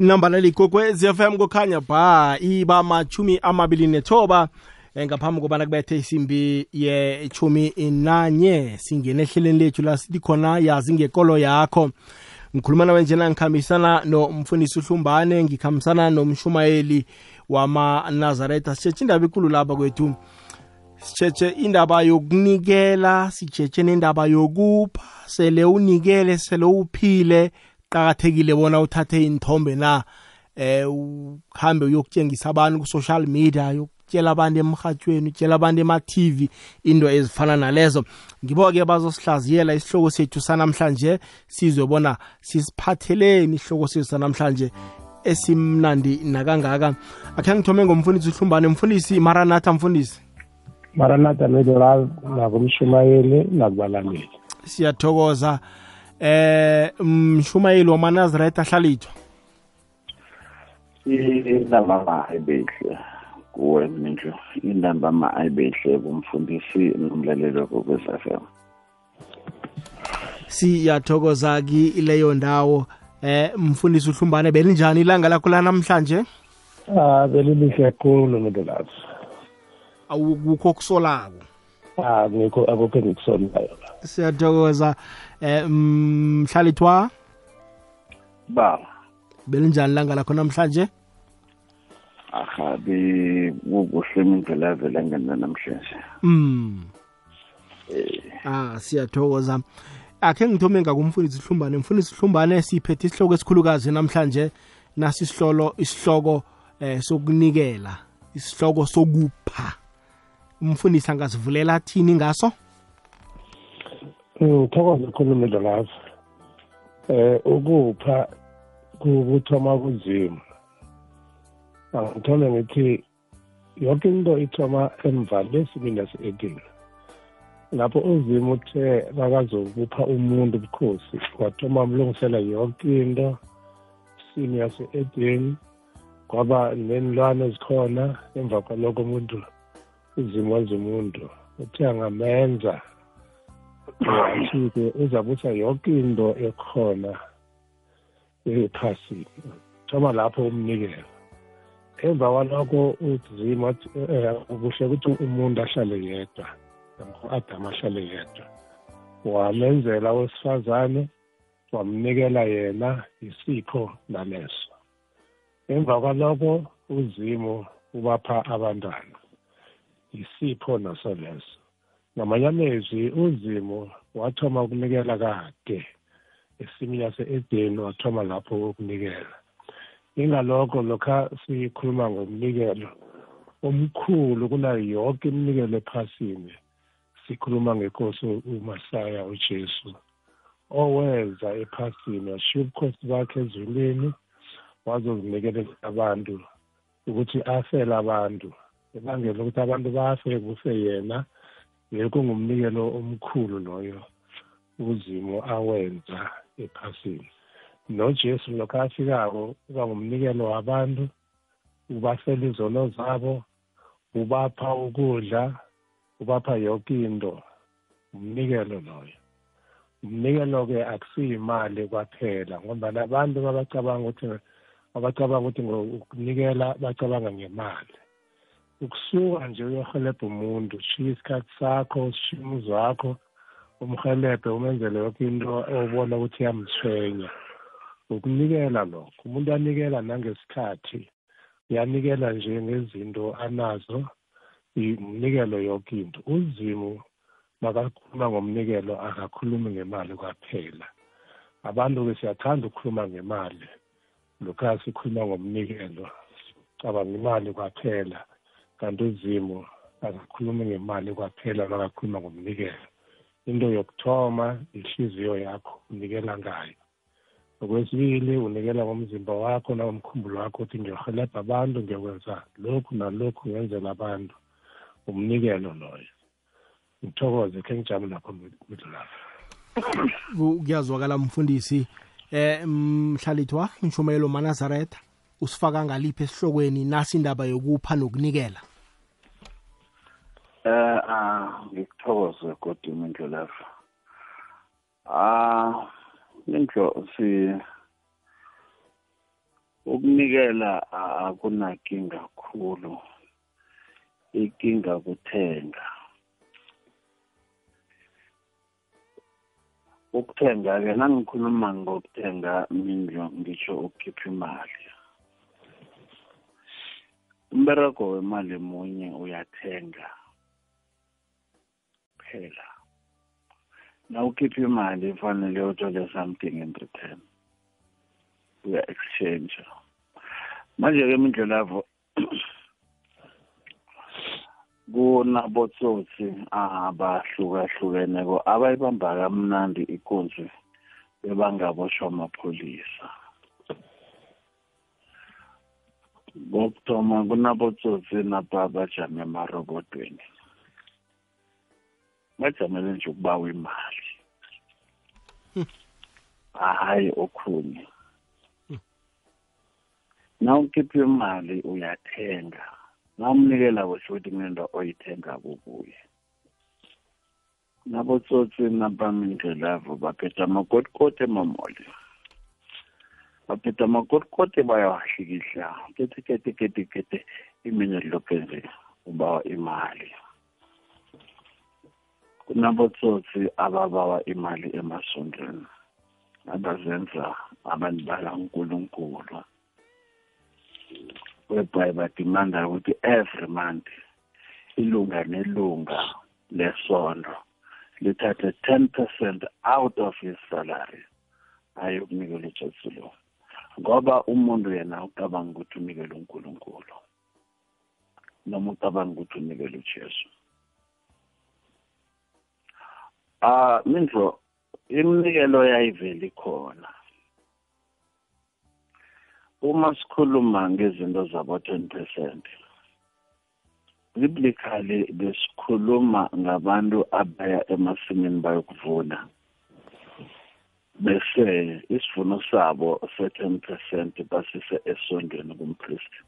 inamba likokwez FM kukhanya ba iba machumi amabili nethoba eh, ngaphambi kobana kubethe isimbi yechumi nanye. Singene ehleleni lethu la sithi khona yazi ngekolo yakho. Ngikhuluma nawe njena ngikhambisana nomfundisi uhlumbane ngikhambisana nomshumayeli wamanazaretha. Sitshetshe indaba ekulu lapha kwethu. Sitshetshe indaba yokunikela sitshetshe nendaba yokupha. Sele unikele sele uphile qakathekile bona uthathe inthombe na eh uhambe uyokutshengisa abantu ku-social media ukutshela abantu emhathweni utshela abantu ema-tv into ezifana nalezo. Ngibo-ke bazosihlaziyela isihloko sethu sanamhlanje sizwe bona sisiphatheleni isihloko sethu sanamhlanje esimnandi nakangaka. Akhe ngithome ngomfundisi uhlumbane mfundisi maranatha mfundisi. Maranatha medolal nakumshumayeli nakubalaleli siyathokoza. Eh mshumayeli wamanazareth ahlalitho indaba ayibehle kuwe minjo indaba ma ayibehle kumfundisi nomlaleli kokwez-fm siyathokoza kileyo ndawo. Eh mfundisi uhlumbane belinjani ilanga lakho lanamhlanje? Ah belilihle kakhulu medolal awukukho kusolako ah ngikho akukho engikusolayo siyathokoza. Eh mhlalithwa baba. Belinjani ilanga lakho namhlanje? Aha bekukuhle imindlela yavela ngena namhlanje. Mm. Ah siyathokoza. Akhe ngithome ngakumfundisi ihlumbane mfundisi ihlumbane siphethe isihloko esikhulukazi namhlanje nasi isihlolo isihloko eh sokunikela isihloko sokupha. Umfundisi angasivulela thini ngaso? Ngithokoze khulu medolal eh ukupha kuthoma kuzima angithole ngithi yonke into ithoma emva lesimini yase-edeni lapho uzima uthe bakazokupha umuntu ubukhosi wathoma mlungisela yonke into isini yase-edeni kwaba nenilwane ezikhona emva kwalokho umuntu uzima wenza umuntu uthe angamenza wathi-ke uzabusa yonke into ekhona ephasini thoma lapho umnikelo emva kwalokho uzima kuhle ukuthi umuntu ahlale yedwa u-adamu ahlale yedwa. Wamenzela wesifazane wamnikela yena isipho naleso. Emva kwalokho uzimo ubapha abantwana isipho naso leso. Ngamanye amezwi uzimo wathoma ukunikela kade. Esimini yase-edeni wathoma lapho ukunikela. Ingalokho lokha sikhuluma ngomnikelo omkhulu kunayo yonke iminikelo ephasini. Sikhuluma ngenkosi umasaya ujesu oweza ephasini washiya ubukhosi bakhe ezulwini wazozinikela abantu ukuthi afele abantu ebangela ukuthi abantu bafe kufe yena. Yekho ngumnikelo omkhulu loyo uzimo awenza ephasini. Nojesu lokho afikako uba ngumnikelo wabantu ubafela izono zabo ubapha ukudla ubapha yonke into. Umnikelo loyo. Umnikelo-ke akusiyimali kwaphela ngoba abantu babacabanga ukuthi abacabanga ukuthi ngokunikela bacabanga ngemali. Ukusuka nje uyohelebha umuntu ushiya isikhathi sakho ushiya umuzi wakho umhelebhe umenzele yonke into obona ukuthi iyamthwenya. Ukunikela lokho umuntu anikela nangesikhathi uyanikela nje ngezinto anazo umnikelo yonke into. Uzimu makakhuluma ngomnikelo akakhulumi ngemali kwaphela. Abantu-ke siyathanda ukukhuluma ngemali lokha sikhuluma ngomnikelo cabanga imali kwaphela. Kanti uzimo akakhulumi ngemali kwaphela makakhuluma ngomnikelo. Into yokuthoma ihliziyo yakho unikela ngayo. Okwesibili unikela ngomzimba wakho nangomkhumbulo wakho ukuthi ngiyohelebha abantu ngiyokwenza lokhu nalokhu ngenzela abantu. Umnikelo loyo. Ngithokoze khe ngijame lapho midlulafa kuyazwakala mfundisi. Eh mhlalithwa umshumayelo manazaretha usifaka ngaliphi esihlokweni nasi indaba yokupha nokunikela eh ah ngikuthokoze kodwa imindlulafa ah indlo si ukunikela a- akunakinga kakhulu ikinga kuthenga. Ukuthenga-ke nangikhuluma ngokuthenga mindlo ngisho ukukhipha imali. Umberego wemali munye uyathenga. Phela na ukhipha imali fanele uthole something in return. Uya-exchange manje-ke mindlelavo kunabotsotsi abahlukahlukeneko abayibamba kamnandi ikunzi bebangaboshwa amapholisa. Kokuthoma kunabotsotsi napha bajame emarobodweni. Bajamele nje ukubawa imali hayi okhunye. Na ukhipha imali uyathenga. Nawumnikela kusho ukuthi kunento oyithenga kukuye nabotsotsi nabamindlelavo baphethe amakotikoti emamoli. Baphethe amakotikoti bayawahlikihla kete kete kete kete imini liloke nje ubawa imali. Kunabotsotsi ababawa imali emasondweni. Abazenza abantu balankulunkulu whereby badimanda ukuthi every month ilunga nelunga lesondo lithathe ten percent out of his salary ayokunikela ujesu lo ngoba umuntu yena ucabanga ukuthi unikele unkulunkulu noma ucabanga ukuthi unikele ujesu ah mindlo iminikelo yayivele ikhona. Uma sikhuluma ngezinto zabo 20% biblically besikhuluma ngabantu abaya emasimini bayokuvuna. Bese isivuno sabo se-10% basise esondweni kumpristi.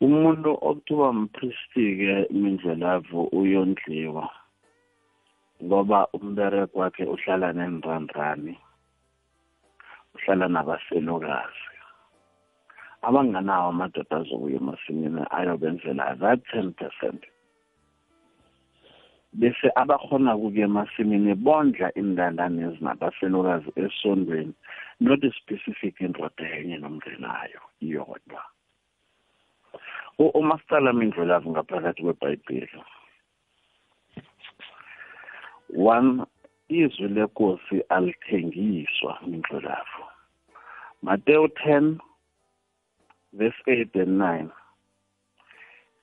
Umuntu okuthiwa mpristi-ke mindlelavu uyondliwa. Ngoba umbereko wakhe uhlala nenrandrani uhlala nabaselokazi abanganawo amadoda azokuya emasimini ayobenzela that ten percent. Bese abakhona ukuya emasimini bondla indandane ezinabaselokazi esondweni not specific indoda enye nomndlenayo iyodwa. Uma sicala mindlelavu ngaphakathi kwebhayibheli. One izwi lenkosi alithengiswa mindlelavu Matthew 10 verse 8 and 9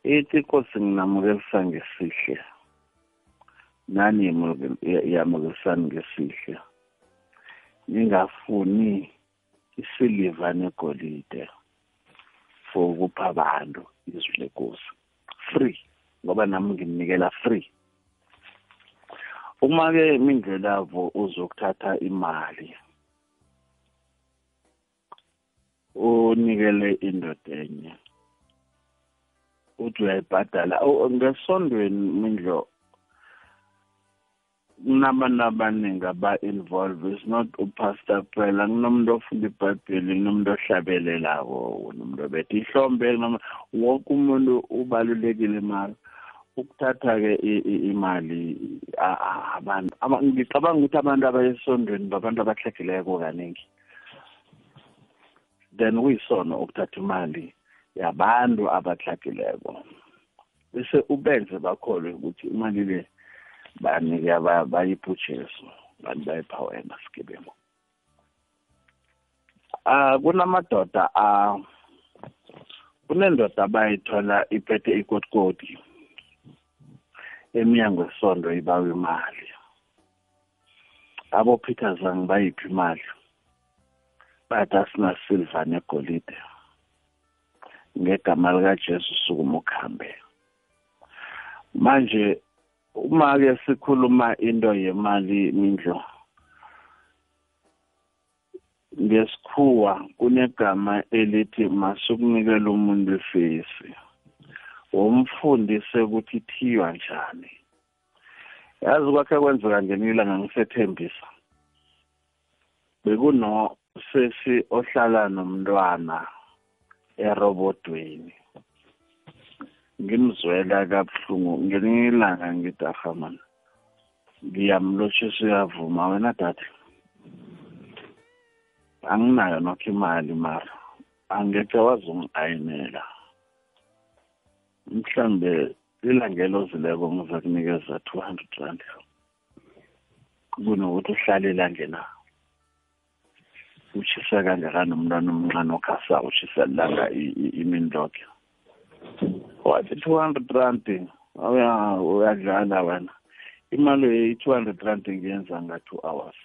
ithi inkosi nginamukelisa ngesihle. Nani yamukelisani ngesihle? Ningafuni isiliva negolide for ukupha abantu izwi lenkosi free ngoba nami ngimnikela free. Uma ke mindlelavo uzokuthatha imali unikele indoda enye uthi uyayibhadala. Ngesondweni mindlo kunabantu abaningi aba-involve is not upastor kuphela kunomuntu ofunda ibhayibheli kunomuntu ohlabelelako kunomuntu obetha ihlombe wonke umuntu ubalulekile imali. Ukuthatha-ke imali abantu ngicabanga ukuthi abantu abayesondweni babantu abahlekileko kaningi. Then kuyisona ukuthatha imali yabantu abahlakileko bese ubenze bakholwe ukuthi imali le banike bayipha ujesu bantu bayipha wena sigebengu ah kunamadoda a kunendoda abayithola iphethe ikotikoti. Eminyango esondo ibawa imali. Abo Peter Zang bayiphi imali? Bathi asinasilva negolide. Ngegama likaJesu sukuma ukhambe manje uma ke sikhuluma into yemali mindlo ngesikhuwa kunegama elithi masukunikela umuntu ifesi. Womfundise ukuthi ithiywa njani. Yazi kwakhe kwenzeka ngenye ilanga ngisethembisa. Bekuno sesi ohlala nomntwana erobodweni. Ngimzwela kabuhlungu ngelinye ilanga ngithi ahamani ngiyamlotshisa uyavuma wena dade. Anginayo nokho imali mara angeke wazongi-ayinela mhlambe ilangelo ozileko ngiza kunikeza two hundred rand. Kunokuthi uhlale elangena utshisa kangakani umntwana omncane okhasa utshisa lilanga imini lonke wathi two hundred rand. Uyadlala wena. Imali ye-two hundred rand ngiyenza nga-two hours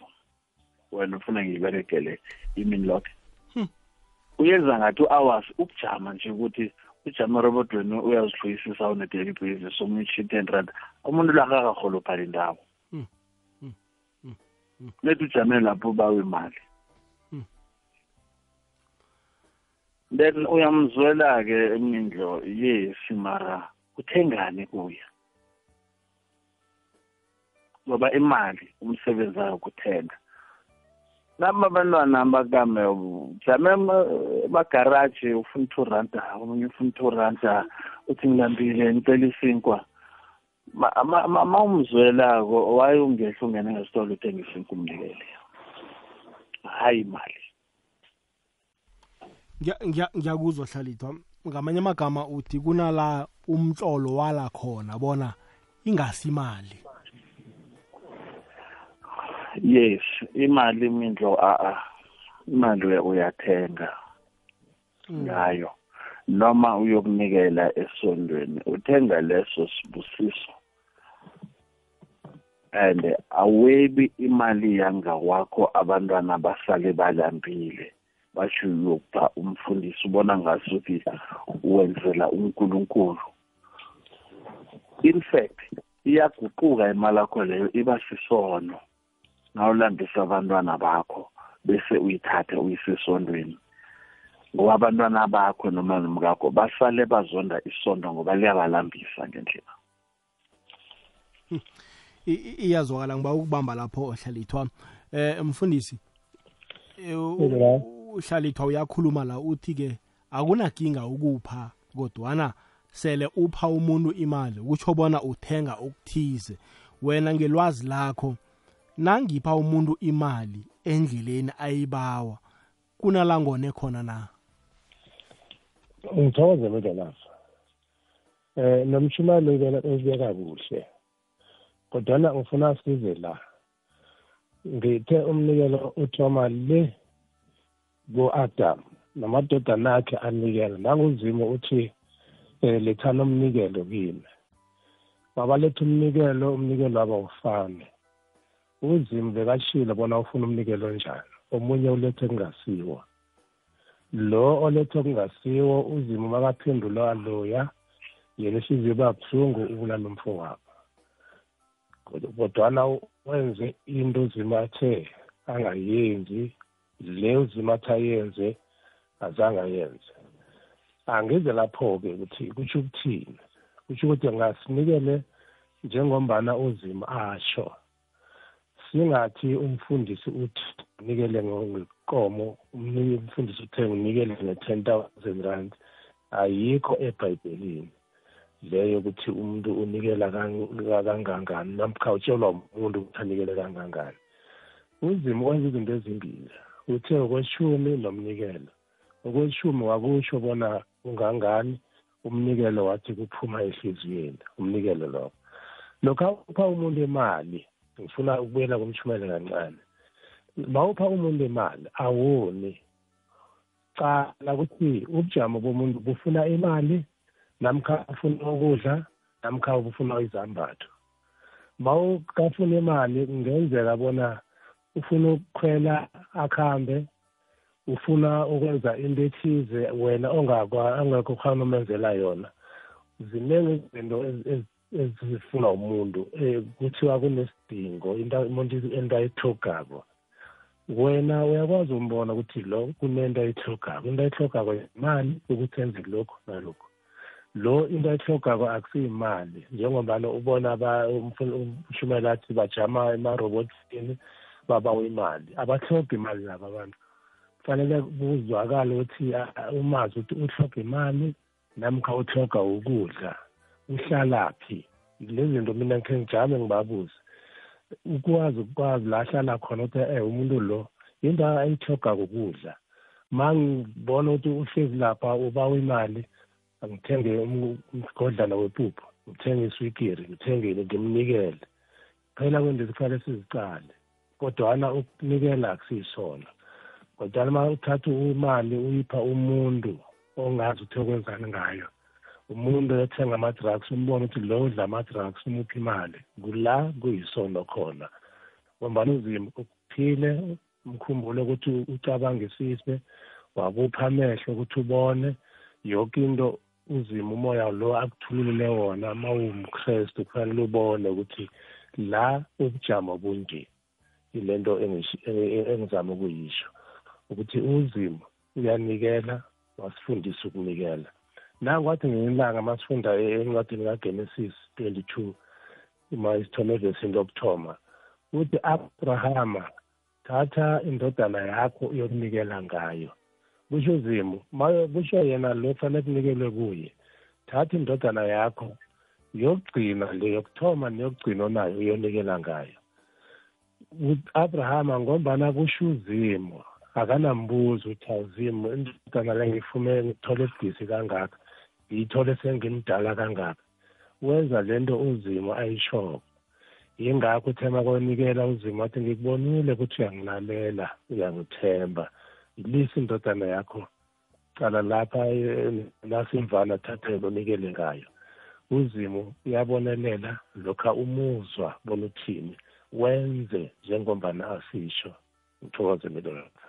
wena ufuna ngiyiberegele imini lonke hmm. uyenza nga-two hours ukujama nje ukuthi ujama erobodweni uyazihloyisisa une-daily basis omunye utshiya ten rand umuntu lo akakaholophala indawo. Hmm. hmm. nethi ujame lapho bawe imali. Then uyamzwela-ke emindlo yes mara uthengani kuye ngoba imali umsebenzi wayo kuthenga nabo abantwana bakame jame bagaraji ufuna two randa omunye ufuna two randa uthi ngilambile ngicela isinkwa. Ma umzwelako waye ungehla ungene ngesitolo uthenga isinkwa umnikele. Hayi imali ngiyakuzwa hlalithwa. Ngamanye amagama uthi kunala umtlolo wala khona bona ingasimali yes imali imindlo a imali uyathenga mm. ngayo. Noma uyokunikela esondweni uthenga leso sibusiso. And awebi imali yangawakho abantwana basale balambile. Basho uyokupha umfundisi ubona ngasuthi wenzela uNkulunkulu. In fact iyaguquka imali yakho leyo iba sisono. Nawulambisa abantwana bakho bese uyithathe uyise esondweni. Ngoba abantwana bakho noma nomkakho basale bazonda isondo ngoba liyabalambisa ngendlela. Iyazwakala ngiba ukubamba lapho ohlalithwa. Eh mfundisi uhlalithwa uyakhuluma la uthi ke akunakinga ukupha kodwana sele upha umuntu imali kutsho bona uthenga okuthize. Wena ngelwazi lakho nangipha umuntu imali endleleni ayibawa kunalangone khona na? Ngithokoze bedalafa eh nomshimalo ubeka kuhle kodwana ngifuna size la ngithe umnikelo uthoma le ku-Adam namadodana akhe anikela nanguzimu uthi um lethani umnikelo kimi babaletha umnikelo umnikelo abawufani uzimu bekashilo bona ufuna umnikelo onjani. Omunye ulethe kungasiwo lo olethe kungasiwo uzimu makaphendula loya yena ihliziyo babuhlungu ubulala umfowabo. Kodwana wenze into uzimu athe angayenzi le uzimathi ayenze azange ayenze. Angize lapho-ke ukuthi kusho ukuthini. Kusho ukuthi ngasinikele njengombana uzima asho singathi umfundisi uthi unikele ngekomo umfundisi uthe nginikele nge-ten thousand rand. Ayikho ebhayibhelini. Leyo ukuthi umuntu unikela kangangani namkha utshelwa umuntu ukuthi anikele kangangani. Uzima wenza izinto ezimbili uthe okweshumi nomnikelo. Okweshumi wakusho bona ungangani umnikelo wathi kuphuma ehliziyweni umnikelo lokho lokho upha umuntu imali ngifuna ukubuyela kumshumele kancane. Bawupha umuntu imali awuni cala ukuthi ubujamo bomuntu bufuna imali namkha ufuna ukudla namkha ufuna izambatho. Mawukafuna imali kungenzeka bona ufuna ukukhwela akuhambe ufuna ukwenza into ethize wena ongekho khona umenzela yona. Ziningi izinto ezifuna umuntu um kuthiwa kunesidingo umuntu into ayithogako wena uyakwazi umbona ukuthi lo kunento ayithogako into ayithogako imali ukuthi enze lokhu nalokhu. Lo into ayithogako akusiyimali njengobana ubona umshumela athi bajama emarobotini babawa imali. Abahloga imali laba abantu. Kufanele kuzwakale ukuthi umazi ukuthi uhloga imali namkha uhloga ukudla. Uhlalaphi? Lezi zinto mina ngikhe ngijame ngibabuze. Ukwazi ukwazi la ahlala khona ukuthi eh umuntu lo into ayithoga ukudla. Ma ngibona ukuthi uhlezi lapha ubawa imali angithenge umgodlana wepuphu ngithenge iswikiri ngithengile ngimnikele. Phela kwento kufanele sizicale. Kodwana ukunikela akusiyisona. Kodwana uma uthatha imali uyipha umuntu ongazi ukuthi okwenzani ngayo umuntu ethenga ama-drugs umbone ukuthi lo udla ama-drugs umuphi imali. Kula kuyisono khona. Ngombani uzima ukuphile mkhumbule ukuthi ucabangisise wabupha amehlo ukuthi ubone yonke into uzima umoya lo akuthululile wona uma uwumkrestu kufanele ubone ukuthi la ubujamo bunje ilento engizama ukuyisho. Ukuthi uzimo uyanikela wasifundisa ukunikela. Nangwathi ngelanga masifunda encwadini kagenesis 22 uma isithome evesini lokuthoma uthi abrahama thatha indodana yakho uyokunikela ngayo. Kusho uzimu kusho yena lo fanele kunikelwe kuye. Thatha indodana yakho yokugcina le yokuthoma neyokugcina onayo uyonikela ngayo. U-abrahama ngombana kusho uzimo akanambuzo ukuthi awuzimu indodana le ngifume ngithole esidisi kangaka. Ngiyithole sengimdala kangaka. Wenza lento uzimo ayishoko yingakho uthema konikela uzimo wathi ngikubonile ukuthi uyangilalela uyangithemba. Yilisa indodana yakho. Cala lapha lasimvana thathele unikele ngayo. Uzimo uyabonelela lokha umuzwa bona uthini. Wenze njengombana asisho. Ngithokoze midolapha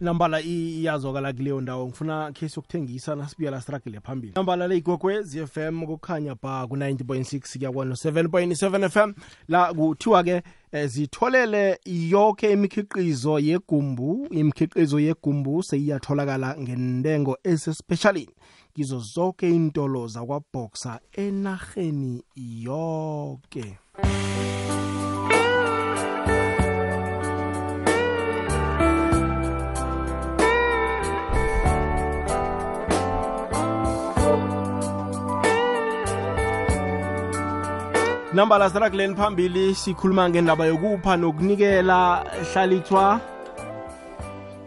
nambala iyazwakala kuleyo ndawo. Ngifuna case yokuthengisa nasibuya la struggle phambili. Nambala le igogwez FM kukhanya ba ku-90.6 kuya kwano-7.7 FM la kuthiwa-ke eh, zitholele yonke imikhiqizo yegumbu imikhiqizo yegumbu seyiyatholakala ngentengo esespecialini. Ngizo zonke intolo zakwaboxa enarheni yonke nambala sirakuleni phambili sikhuluma ngendaba yokupha nokunikela hlalithwa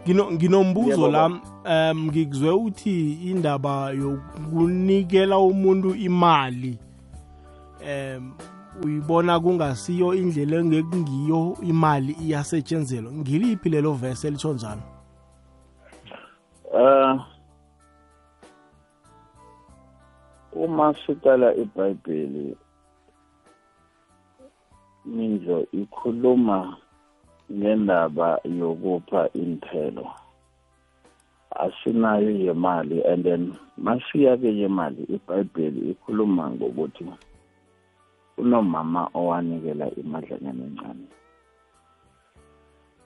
nginombuzo la um ngikuzwe uthi indaba yokunikela umuntu imali um uyibona kungasiyo indlela engekungiyo imali iyasetshenzelwa ngiliphi lelo vese elitsho njalo? Uh uma siqala ibhayibheli mindlo ikhuluma ngendaba yokupha inthelo. Asinayo yemali and then masiya-ke yemali ibhayibheli ikhuluma ngokuthi unomama owanikela imadlanyana encane.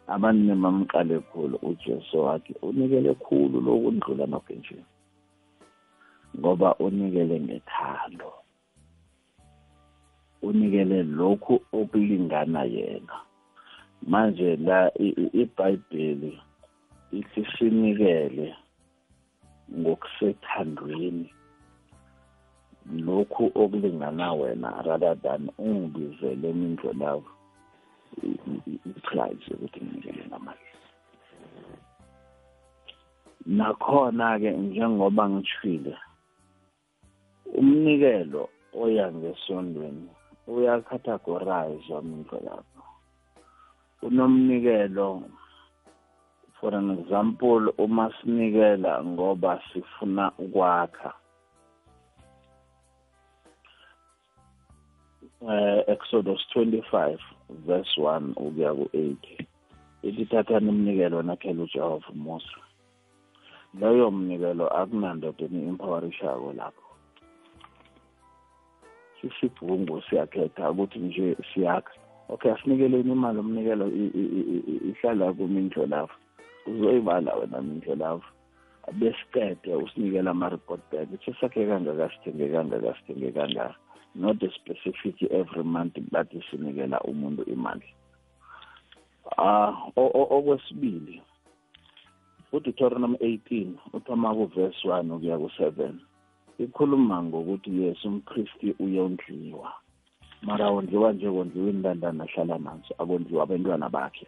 Abantu bamqale khulu ujesu wathi unikele khulu lokundlula nokho nje ngoba unikele ngethando. Unikele lokhu okulingana yena. Manje la iBhayibheli ithi sinikele ngokusethandweni lokhu okulingana wena rather than ungibizele mindlo lawo i-price ukuthi nginikele ngamali nakhona-ke njengoba ngithwile umnikelo oya ngesondweni uyacategorize mindlo lapho unomnikelo for an example uma sinikela ngoba sifuna ukwakha. Uh, Exodus 25 verse 1 ukuya ku8 ithi thathani umnikelo nakhela uJehova Musa. Loyo mnikelo akunandoda eni-empowerishako lapho. Sisibhungu siyakhetha ukuthi nje siyakha. Okay asinikeleni imali umnikelo ihlala kumindlo lapho uzoyibala wena mindlo lapho besiqede usinikela ama-report back. Ithi sakhe kangaka sithenge kangaka sithenge kangaka. Not specific every month bathi sinikela umuntu imali. Ah okwesibili uDeuteronomy 18 uthoma kuverse 1 ukuya ku7 ikhuluma ngokuthi yes umkristi uyondliwa. Mara wondliwa nje kondliwa indandana ahlala nazo akondliwa abantwana bakhe.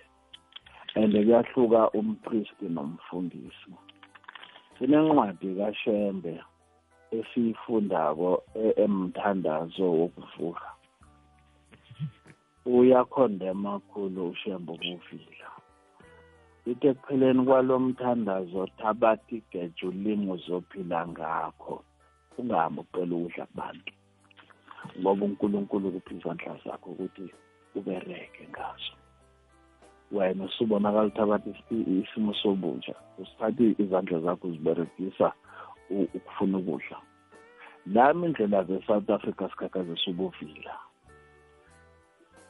And kuyahluka umpristi nomfundisi. Kunencwadi kaShembe esiyifundako e- emthandazo wokuvuka. Uyakhondema kakhulu uShembe ukuvila. Ithi ekupheleni kwalo mthandazo thabathi geja ulimi uzophila ngakho. Ungahambi ucela ukudla kubantu ngoba unkulunkulu kuphi izandla zakho ukuthi ubereke ngazo. Wena usubonakala uthabatha isimo sobunja usithathe izandla zakho uziberegisa u- ukufuna ukudla. Nami indlela ze-south africa sikhakhazisa ubuvila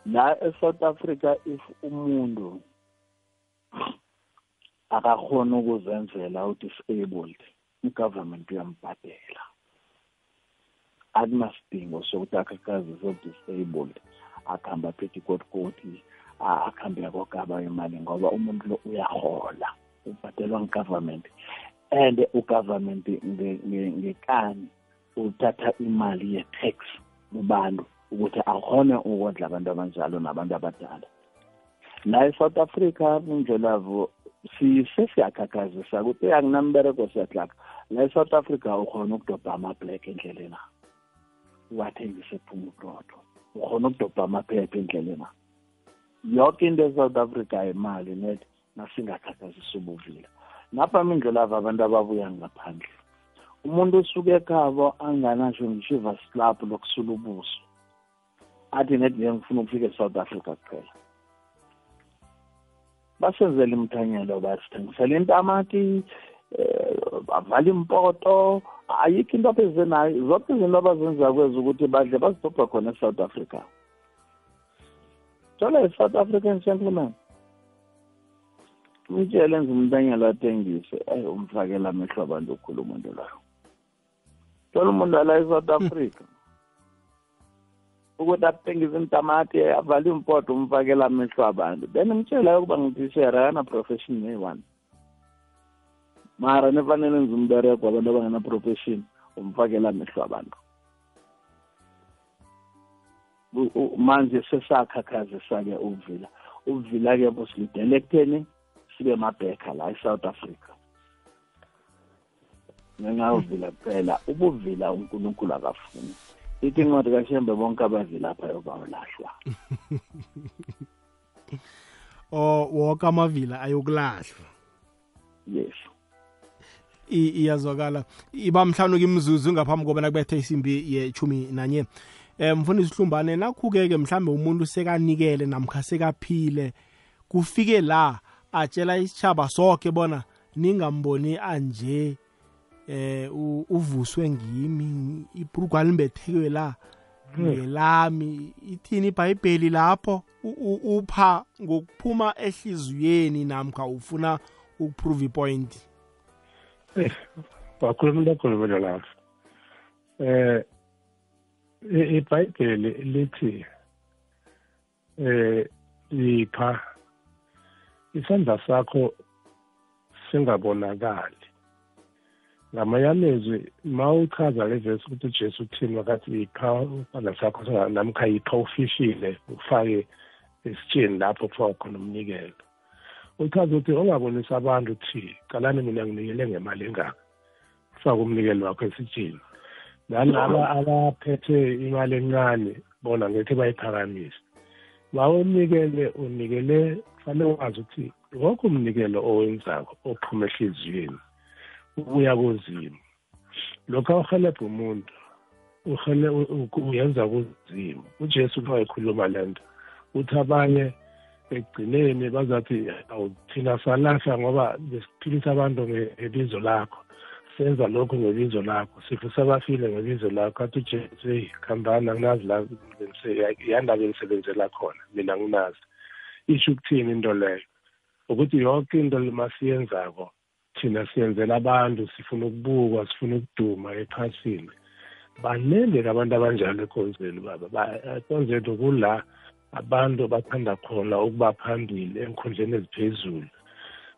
la e-south africa if umuntu akakhona ukuzenzela u-disabled i-government uyambhadela akunasidingo sokuthi akhakazi so-disabled akuhambe aphethe ikotikoti akuhambe yakogaba imali ngoba umuntu lo uyahola ubhadelwa ngu-government and u-government nge- nge- ngekani uthatha imali ye-tax kubantu ukuthi akhone ukondla abantu abanjalo nabantu abadala. La e-south africa indlelavo sesiyakhakhazisa ukuthi akunambereko siyahlaka la e-south africa ukhona ukudobha ama-black endleleni uwathengise ephuma uqotho ukhona ukudobha amaphepha endleleni yonke into e-south africa imali net nasingakhakhazisa ubuvila. Napha mindlelava abantu ababuya ngaphandle umuntu usuke ekhabo anganasho ngishiva slap lokusula ubuso athi net nje ngifuna ukufika e-south africa kuphela. Basenzela imthanyelo basithengisela intamati eh bavala impoto ayikho into abeze nayo zonke izinto abazenza kwezi ukuthi badle bazidobha khona e-south africa. Jala i-south african gentleman. Umtshele enza umntanyelo athengise eyi umfakela amehlo abantu okhulu umuntu layo thola umuntu ala e-south africa. Ukuthi athengise intamati avale impoto umfakela amehlo abantu. Then umtshela yokuba ngitishera yana profession neyi-one mara nefanele nze umbereko abantu abangena-profession umfakela amehlo abantu. U- u- manje sesakhakhazisa-ke ukuvila. Ukuvila-ke busilidele ekutheni sibe mabhekha la e-south africa. Ngengayovila kuphela ubuvila unkulunkulu akafuni. Ithi incwadi kashembe bonke abavilapha yobawulahlwa o wonke amavila ayokulahlwa. yes I- iyazwakala. Iba mhlawumbe kimzuzu ngaphambi kobana kubethe isimbi yechumi nanye. Um mfundisi hlumbane nakhu-ke ke mhlambe umuntu sekanikele namkha sekaphile kufike la atshela isitshaba sonke bona ningamboni anje eh u- uvuswe ngimi ibhrugwa limbethekwe la ngelami ithini ibhayibheli lapho U- u- upha ngokuphuma ehliziyweni namkha ufuna ukuprove ipoint Eh, wakhuluma into akhulumela lapho eh ibhayibheli lithi eh ipha isandla sakho singabonakali ngamanye amezwi ma uchaza le vesi ukuthi ujesu uthini wakathi ipha isandla sakho namkha yipha ufishile ufake esitsheni lapho kufaka khona umnikelo uchaza ukuthi ungabonisi abantu uthi qalani mina nginikele ngemali engaka? Ufake umnikelo wakho esitsheni. Nalaba abaphethe imali encane bona ngethi bayiphakamise bawunikele unikele kufanele wazi ukuthi wonke umnikelo owenzako ophuma ehliziyweni ubuya kunzima lokhu awuhelebha umuntu uyenza kunzima ujesu uba ekhuluma le nto uthi abanye ekugcineni bazathi awu thina salahla ngoba besiphilisa abantu nge- ngebizo lakho. Senza lokhu ngebizo lakho. Sifisa abafile ngebizo lakho. Athi ujesu eyi khambani anginazi la yandaba engisebenzela khona mina nginazi isho ukuthini into leyo? Ukuthi yonke into masiyenzako thina siyenzela abantu sifuna ukubukwa sifuna ukuduma ephasini. Banele abantu abanjalo ekonzweni baba. Ekonzweni kula abantu bathanda khona ukuba phambili enkhundleni eziphezulu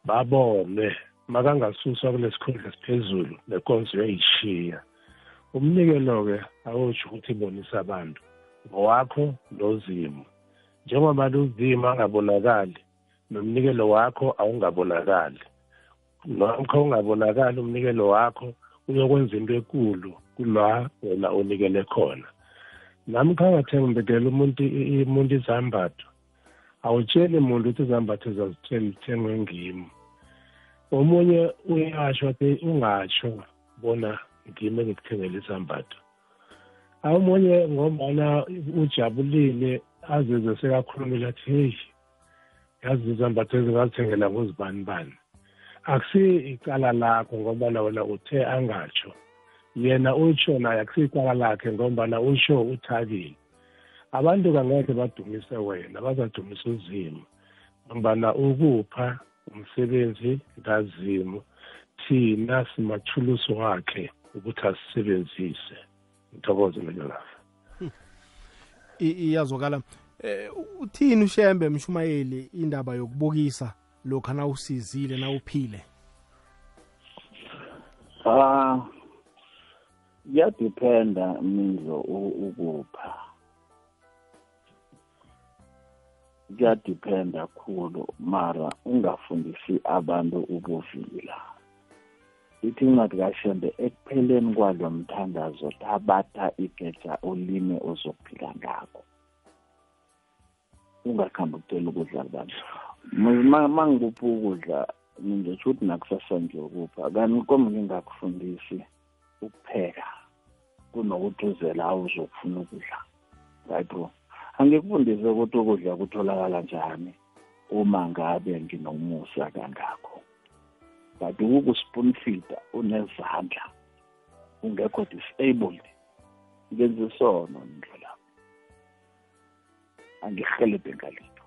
babone. Makangasuswa kulesikhundla esiphezulu lenkonzo uyayishiya umnikelo-ke awutsho ukuthi ibonisa abantu ngowakho lozimo njengoba luzimo angabonakali nomnikelo wakho awungabonakali. Nokho ungabonakali umnikelo wakho uyokwenza into ekulu kula wena onikele khona. Nami khangathembekela umuntu umuntu izambatho. Awutsheli muntu ukuthi izambatho zazithengwe ngimi omunye uyasho athi ungatsho bona ngimi engikuthengela izambatho. Omunye ngombana ujabulile azizwe sekakhulumile athi heyi yazi izambatho ezingazithengela ngozibani bani? Akusi icala lakho ngobana wena uthe angatsho yena utsho naye akusiyicala lakhe ngombana usho uthabile abantu kangeke badumise wena bazadumisa uzimo ngombana ukupha umsebenzi kazimu thina simathulusi wakhe ukuthi asisebenzise. Ngithokoze melolafa iyazwakala. Eh uthini ushembe mshumayeli indaba yokubukisa lokho na usizile na uphile ah kuyadiphenda mindlo ukupha. Kuyadiphenda khulu mara ungafundisi abantu ubuvila ithi incwadi kashembe ekupheleni kwalo mthandazo thabatha igeja ulime ozophila ngakho. Ungakhambi ukutela ukudla kubantu ma ngikuphi ukudla ngingesho ukuthi nakusasa nje ukupha. Kanti komi ngingakufundisi ukupheka kunokuthi uzela awuzokufuna ukudla. Right bro angikufundise ukuthi ukudla kutholakala njani uma ngabe nginomusa kangakho but ukukuspoon feeder unezandla ungekho disabled ngenze isono ndlela angihelebhe ngalito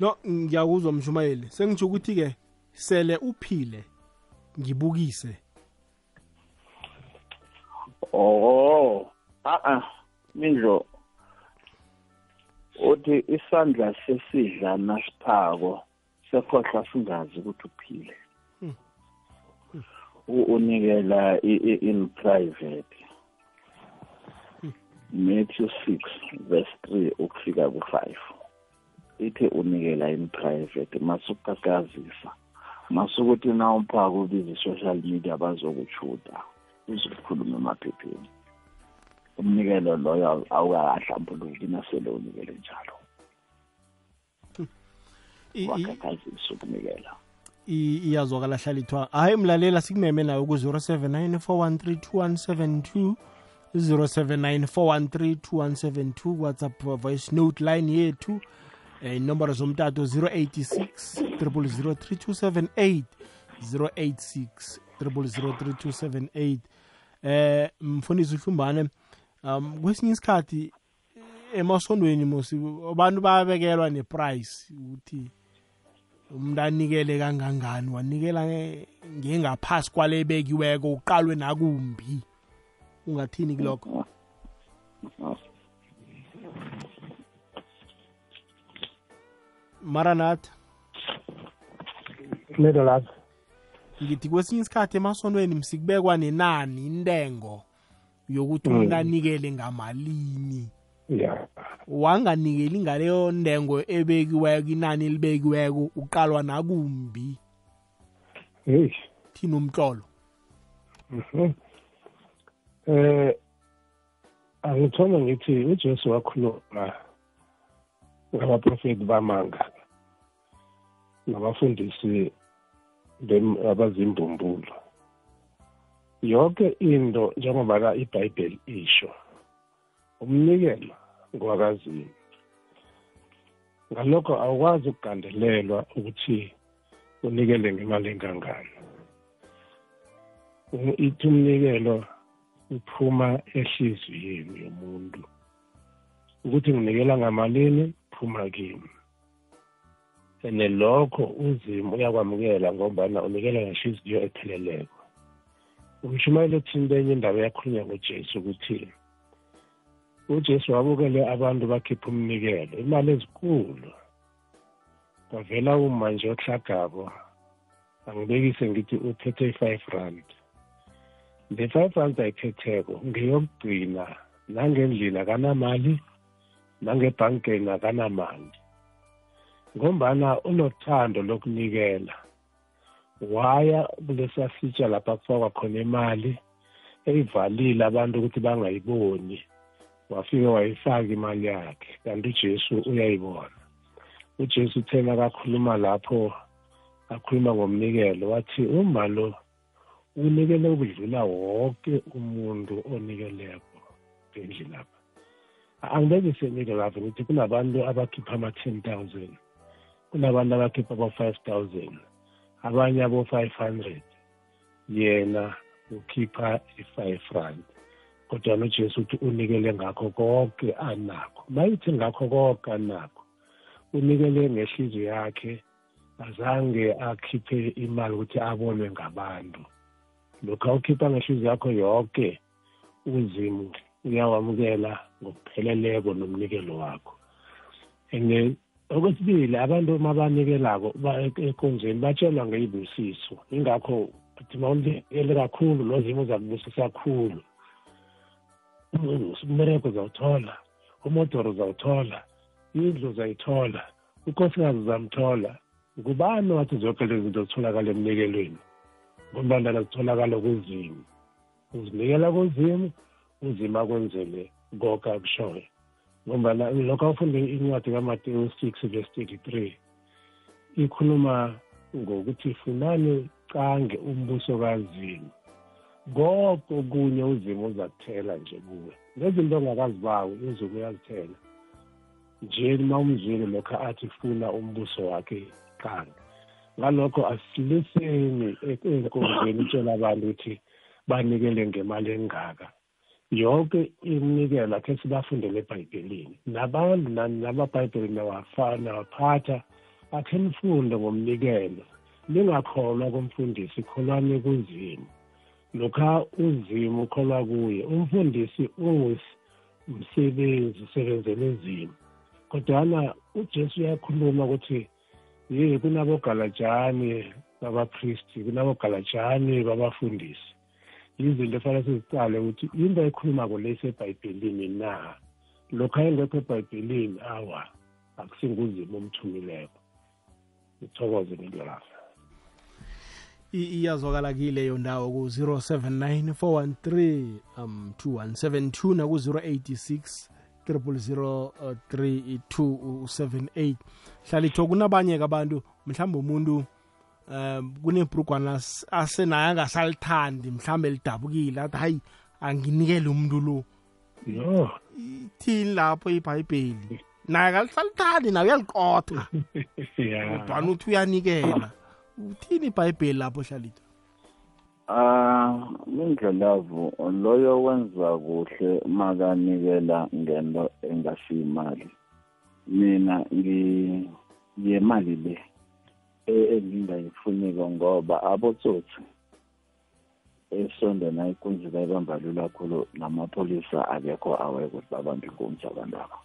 no ngiyakuzwa mshumayeli. Sengisho ukuthi ke sele uphile ngibukise. Oh a a mindlo uthi isandla sesidla nasiphako sekhohla singazi ukuthi uphile. Unikela in private. Matthew 6 verse 3 ukufika ku5 ithi unikela in private masukakazisa masukuthi na umphako ubiza social media bazokuchuda uzokhuluma emaphepheni. Umnikelo loyo awukakahlambuluki nasele unikele njalo. Wakhakhazisa ukunikela. iyazwakala hlalithwa hayi mlalela sikumeme nayo ku-079 413 0794132172 whatsapp voice note line yethu. eh, inomboro zomtato 086 0003278 086 0003278 eh mfundisi uhlumbane um kwesinye isikhathi emasondweni mosi abantu bayabekelwa neprice ukuthi umuntu anikele kangangani wanikela ngengaphasi kwale bekiweko uqalwe nakumbi. Ungathini kulokho? Maranatha. Lelo lapha ngithi kwesinye isikhathi emasontweni msikubekwa nenani intengo yokuthi umuntu anikele ngamalini. Ya wanganikeli ngaleyo ndengo ebekiweko inani elibekiweko uqalwa nakumbi? Heyi thina umtlolo. Mhm. Eh angithoma ngithi uJesu wakhuluma ngabaprofeti bamanga nabafundisi abazimbumbulu yonke into njengoba iBhayibheli isho umnikelo ngwakazini ngalokho awukwazi ukugandelelwa ukuthi unikele ngemali engangani. Ithi umnikelo uphuma ehliziyweni yomuntu. Ukuthi nginikela ngamalini? Phuma kimi. Ene lokho uzimo uyakwamukela ngombana unikela ngehliziyo epheleleko. Umshumayelo othinte enye indaba yakhulunywa ngojesu ukuthi ujesu wabukele abantu bakhipha umnikelo imali ezikulu. Kwavela uma nje ohlagabo angibekise ngithi uthethe i-five rand. Le five rand ayiphetheko ngeyokugcina nangendlini akanamali nangebhankeni akanamali ngombana unothando lokunikela. Waya kulesa sitsha lapha kufakwa khona imali eyivalile abantu ukuthi bangayiboni. Wafike wayifaka imali yakhe kanti ujesu uyayibona. Ujesu uthena kakhuluma lapho akhuluma ngomnikelo wathi uma lo unikele ukudlula wonke umuntu onikeleko ngendlela lapha. Angibeke senike lapho ngithi kunabantu abakhipha ama-ten thousand. Kunabantu abakhipha abo-five thousand. Abanye abo-five hundred. Yena ukhipha i-five rand. Kodwa nojesu uthi unikele ngakho konke anakho. Mayithi ngakho konke anakho. Unikele ngehliziyo yakhe. Azange akhiphe imali ukuthi abonwe ngabantu. Lokhu awukhipha ngehliziyo yakho yonke uzimu uyawamukela ngokupheleleko nomnikelo wakho. And okwesibili abantu uma banikelako enkonzweni batshelwa ngeyibusiso ingakho athi ma unikele kakhulu lozimu uzakubusisa kakhulu umbereko uzawuthola umodoro uzawuthola indlu uzayithola unkosikazi uzamthola. Ngubani wathi zonke lezi zinto zitholakala emnikelweni? Ngombandana zitholakala kuzimu uzinikela kuzimu uzima akwenzele konke akushoyo ngombana lokho awufunde incwadi kamatewu six verse thirty three. Ikhuluma ngokuthi funani cange umbuso kazimu. Konke okunye uzimo uzakuthela nje kuwe. Nezinto ongakazibawi izuku uyazithela. Nje uma umzwile lokho athi funa umbuso wakhe qala ngalokho asiliseni enkonzweni utshela abantu ukuthi banikele ngemali engaka. Yonke iminikelo akhe sibafundele ebhayibhelini nabantu namabhayibheli nawaphatha akhe nifunde ngomnikelo. Lingakholwa kumfundisi kholwane kunzima lokha uzima ukholwa kuye umfundisi ungumsebenzi usebenzele ezimo kodwana ujesu uyakhuluma ukuthi ye kunabogalajani babapristi kunabogalajani babafundisi. Izinto efanele sizicale ukuthi into ekhulumako lesebhayibhelini na? Lokhu ayengekho ebhayibhelini awa akusinguzima omthumileko. Ngithokoze nendlelafa iyazwakala kileyo ndawo ku-079 413 um 2172 naku-086 003278 hlalithwa kunabanye-ke abantu mhlawumbe umuntu um kunebrugwana asenaye angasalithandi mhlawumbe lidabukile athi hayi anginikele umuntu lo. Yo. Ithini lapho ibhayibheli? Naye akalisalithandi naye uyaliqotha. Kodwana uthi uyanikela. Uthini ibhayibheli lapho hlalithwa Ah mindlelavu loyo wenza kuhle makanikela ngento engasiyimali mina ngiyemali le. Engingayifuniko ngoba abotsotsi esondena ikunzi bayibamba lula kakhulu namapholisa akekho aweke ukuthi babambe inkunzi abantu aba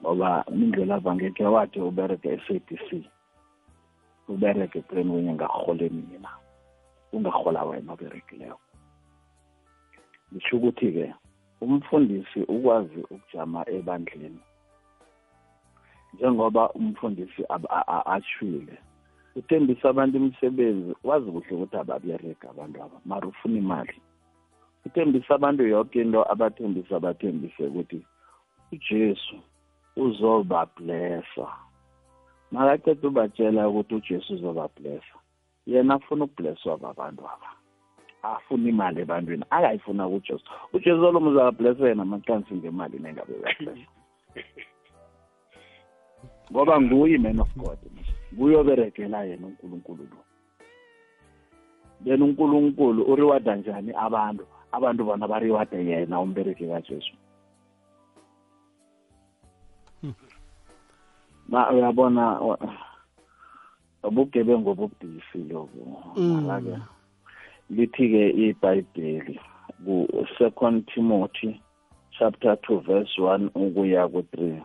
ngoba mindlelavu angeke wathi ubereke e-SABC ubereke plan wenye ngakurhole mina ungahola wena oberekileyo ngisho ukuthi-ke umfundisi ukwazi ukujama ebandleni njengoba umfundisi ashwile uthembisa abantu imisebenzi wazi kuhle ukuthi ababereka abantu aba mara ufuna imali. Uthembisa abantu yonke into abathembisa abathembise ukuthi ujesu uzobablessa makaceda ubatshela ukuthi ujesu uzobablessa yena afuna ukublesswa babantu aba. Afuna imali ebantwini akayifuna kujesu. Ujesu olomu uzablessa yena amacansi ngemali nengabe uyablessa ngoba nguye man of god nguye oberekela yena unkulunkulu lo. Yena unkulunkulu uriwada njani abantu? Abantu bona bariwade yena umbereki kajesu. Ma uyabona ubugebengu obubudisi lobu mara-ke lithi-ke ibhayibheli ku-second timothy chapter 2 verse 1 ukuya ku-3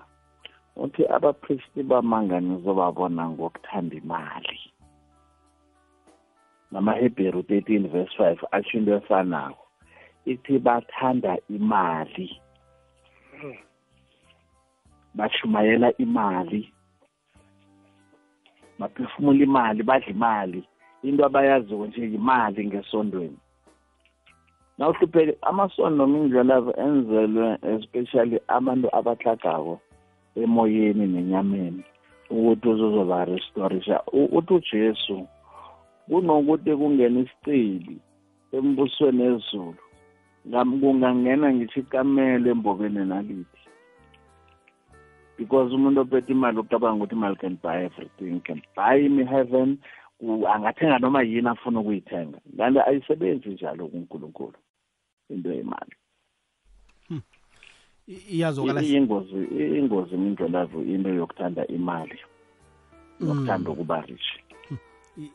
uthi abapristi bamanga nizobabona ngokuthanda imali. Namahebheru 13 verse 5 atsho into efanayo ithi bathanda imali. Bashumayela imali. Baphefumula imali badla imali. Into abayaziyo nje imali ngesondweni. Nawuhlupheke amasondo noma indlelavo enzelwe especially abantu abahlagako emoyeni nenyameni ukuthi uzozoba restorisha uthi ujesu kunokuthi kungena isicili embusweni ezulu kungangena ngisho ikamela embokeni nalithi because umuntu ophethe imali ucabanga ukuthi imali can buy everything can buy him heaven angathenga noma yini afuna ukuyithenga kanti ayisebenzi njalo kunkulunkulu into yemali hmm. Iyazokala ingozi ingozi mindlolavu into yokuthanda imali nokuthanda hmm. ukuba rich. Hmm.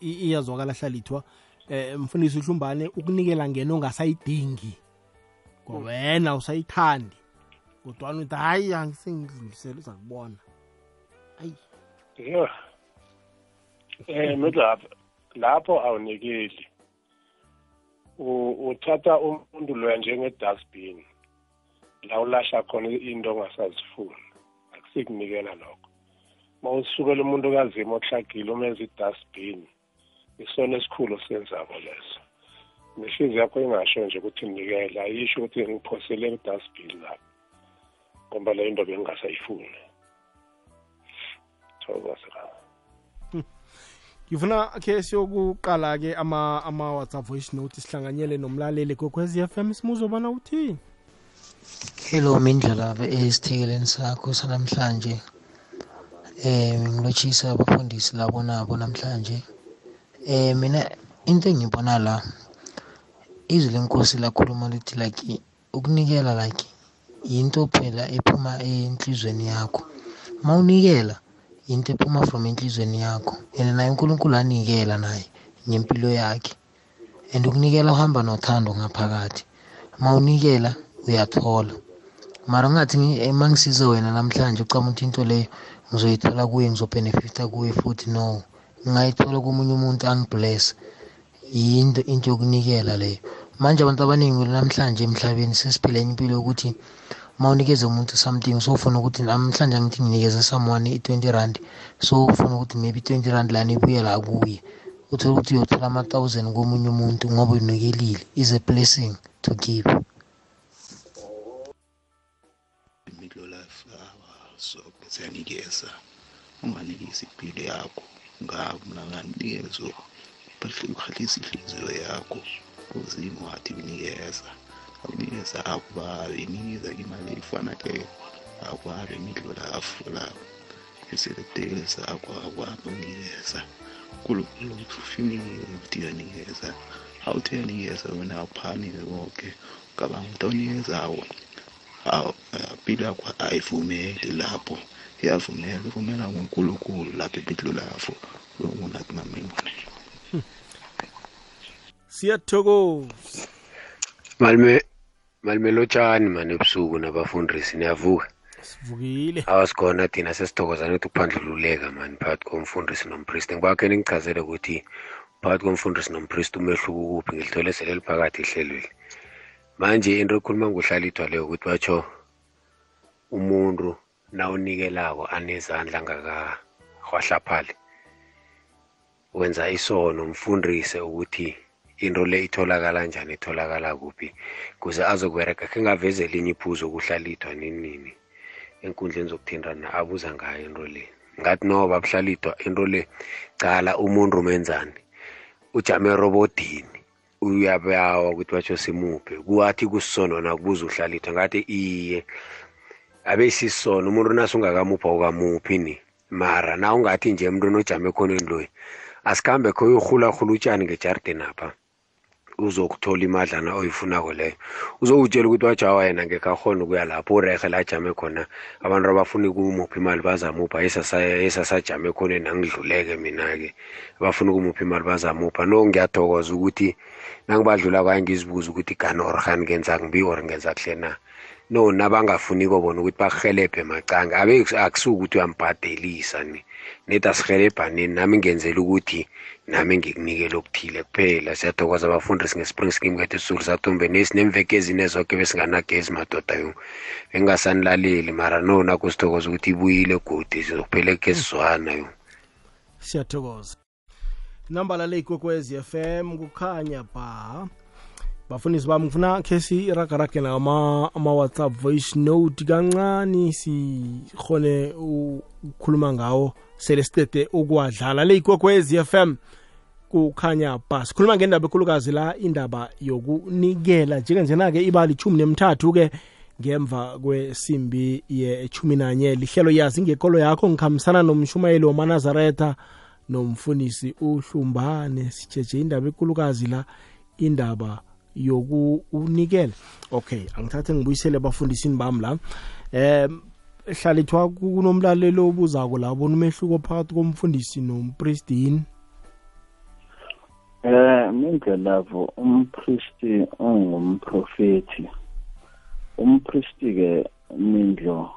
iyazwakala hlalithwa eh mfundisi uhlumbane ukunikela ngena ongasayidingi wena usayithandi kodwa uthi hayi angisengidlulisele uza kubona ayi yeah eh midlapha lapho awunikeli. Uthatha umuntu loya njenge-dustbin. La ulasha khona into ongasazifuni. Akusikunikela lokho. Uma usukela umuntu kazima ohlagile umenza i-dustbin isona esikhulu senzako leso. Nehliziyo yakho ingasho nje ukuthi nikela ayisho ukuthi ngiphosele ku-dustbin lapho ngoba leyo into bengingasayifuni. Thokoza ngifuna ke siyokuqala ke ama ama WhatsApp voice note sihlanganyele nomlaleli kokwezi FM simuzobana uthini? Hello mindlala esithikeleni sakho sanamhlanje. Eh ngilotshisa abafundisi labo nabo namhlanje. Eh mina into engibona la izwi lenkosi lakhuluma lithi like ukunikela like yinto phela ephuma enhlizweni yakho. Mawunikela into ephuma from enhlizweni yakho. And naye unkulunkulu anikela naye ngempilo yakhe. And ukunikela uhamba nothando ngaphakathi. Uma unikela uyathola. Mara ungathi uma ngisize wena namhlanje ucama ukuthi into leyo ngizoyithola kuye ngizobhenefita kuye futhi no. Ngingayithola komunye umuntu angibless. Yinto into yokunikela leyo manje abantu abaningi namhlanje emhlabeni sesiphila enye impilo yokuthi uma unikeza umuntu something so ufuna ukuthi namhlanje ngithi nginikeze someone i-twenty rand so ufuna ukuthi maybe i-twenty rand lana ibuye la kuye. Uthole ukuthi uyothola ama-thousand komunye umuntu ngoba unikelile is a blessing to give. siyanikeza. Unganikisa impilo yakho ngabo nakanikezo ukhalisa inhliziyo yakho. Uzimo wathi unikeza. Akunikeza akubabi inikeza imali eyifaneleyo akwabi imidlula afula iziletele zakho akwabi unikeza kulukulu uthi ufinile uthi uyanikeza. Awuthi uyanikeza wena awuphanile konke. Umntu umuntu onikezawo impilo yakho ayivumeli lapho. Iyavumela ivumela ngonkulunkulu lapho impilo lokunathi mamembonelo siyathokoza malime malimelotshani mani ebusuku nabafundisi niyavuka sivukile awasikhona thina sesithokozana ukuthi ukuphandlululeka mani phakathi komfundisi nompristi ngibakhe ningichazele ukuthi phakathi komfundisi nompristi umehluko ukuphi ngilithole sele liphakathi ihlelweli manje into ekhuluma ngohlalithwa leyo ukuthi batsho umuntu nawunikelako anezandla angakahwahlaphali wenza isono mfundise ukuthi into le itholakala njani itholakala kuphi kuze azokwereka khe ngaveze elinye iphuzo kuhlalithwa nini nini enkundleni zokuthintana abuza ngayo into le. Ngathi no babuhlalithwa into le cala umuntu menzani ujame erobodini uyabawa ukuthi batsho simuphe kuwathi kusisono nakubuza uhlalithwa ngathi iye abe sisona umuntu nasungakamupha ukamuphi ni? Mara na ungathi nje emntwini ojame ekhoneni loyi asikhambe kho uyohulahula utshani ngejardini apha uzokuthola imadlana oyifunako leyo. Uzowutshela ukuthi wajawa yena ngekakhona ukuya lapho urehe la ajame khona. Abantu abafuna ukumupha imali bazamupha esasajame khona nangidluleke mina-ke. Abafuna ukumupha imali bazamupha. No ngiyathokoza ukuthi nangibadlula kwaye ngizibuza ukuthi gani or hani ngenza ngibi or ngenza kuhle na no nabangafuniko bona ukuthi bakuhelebhe macanga. Abe akusukuthi uyambhadelisa ni. Neti asihelebhaneni nami ngenzela ukuthi nami ngikunikele okuthile kuphela. Siyathokoza abafundisi nge-spring scheme kethu esisulu sathumbe. Nesi nemveke ezine zonke besinganagezi madoda yo bengingasanilaleli mara no nakho sithokoza ukuthi ibuyile godi sizokuphela kezizwana yo siyathokoza. Nambala le ikwekwezi FM kukhanya ba bafundisi bami ngifuna khe siragarage nama ama-whatsapp voice note kancane sikhone ukukhuluma ngawo sele sitete ukwadlala le ikwekwezi FM kukhanya ba sikhuluma ngendaba ekhulukazi la indaba yokunikela. Njengenjena-ke ibali ichumi nemthathu-ke ngemva kwesimbi yechumi nanye lihlelo yazi ngekolo yakho ngikhambisana nomshumayeli wamanazaretha nomfundisi uhlumbane. Sijeje indaba enkulukazi la indaba yokunikela okay angithathe ngibuyisele abafundisini bami la. Um hlalithwa kunomlalelo obuzako la bona umehluko phakathi komfundisi nompristini Eh mindlelavo umpristi ungumprofeti umpristi ke mindlo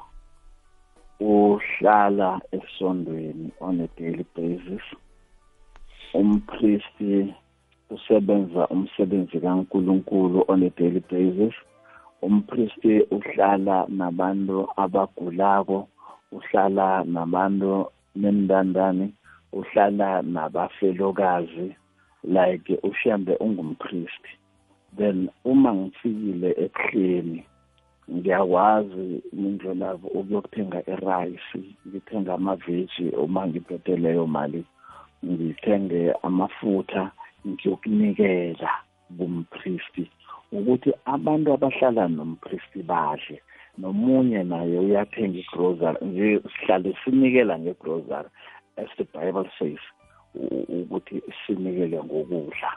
uhlala esondweni on a daily basis. Umpristi usebenza umsebenzi kaNkuluNkulu on a daily basis. Umpristi uhlala nabantu abagulako uhlala nabantu nemndandane uhlala nabafelokazi like ushambe ungumpristi. Then uma ngifikile ebuhleni ngiyakwazi indlelavo ukuyokuthenga irayisi ngithenga amaveji uma ngiphethe leyo mali ngithenge amafutha ngiyokunikela kumpristi ukuthi abantu abahlala nompristi badle nomunye naye uyathenga igrocery nje sihlale sinikela ngegrocery as the bible says ukuthi sinikele ngokudla.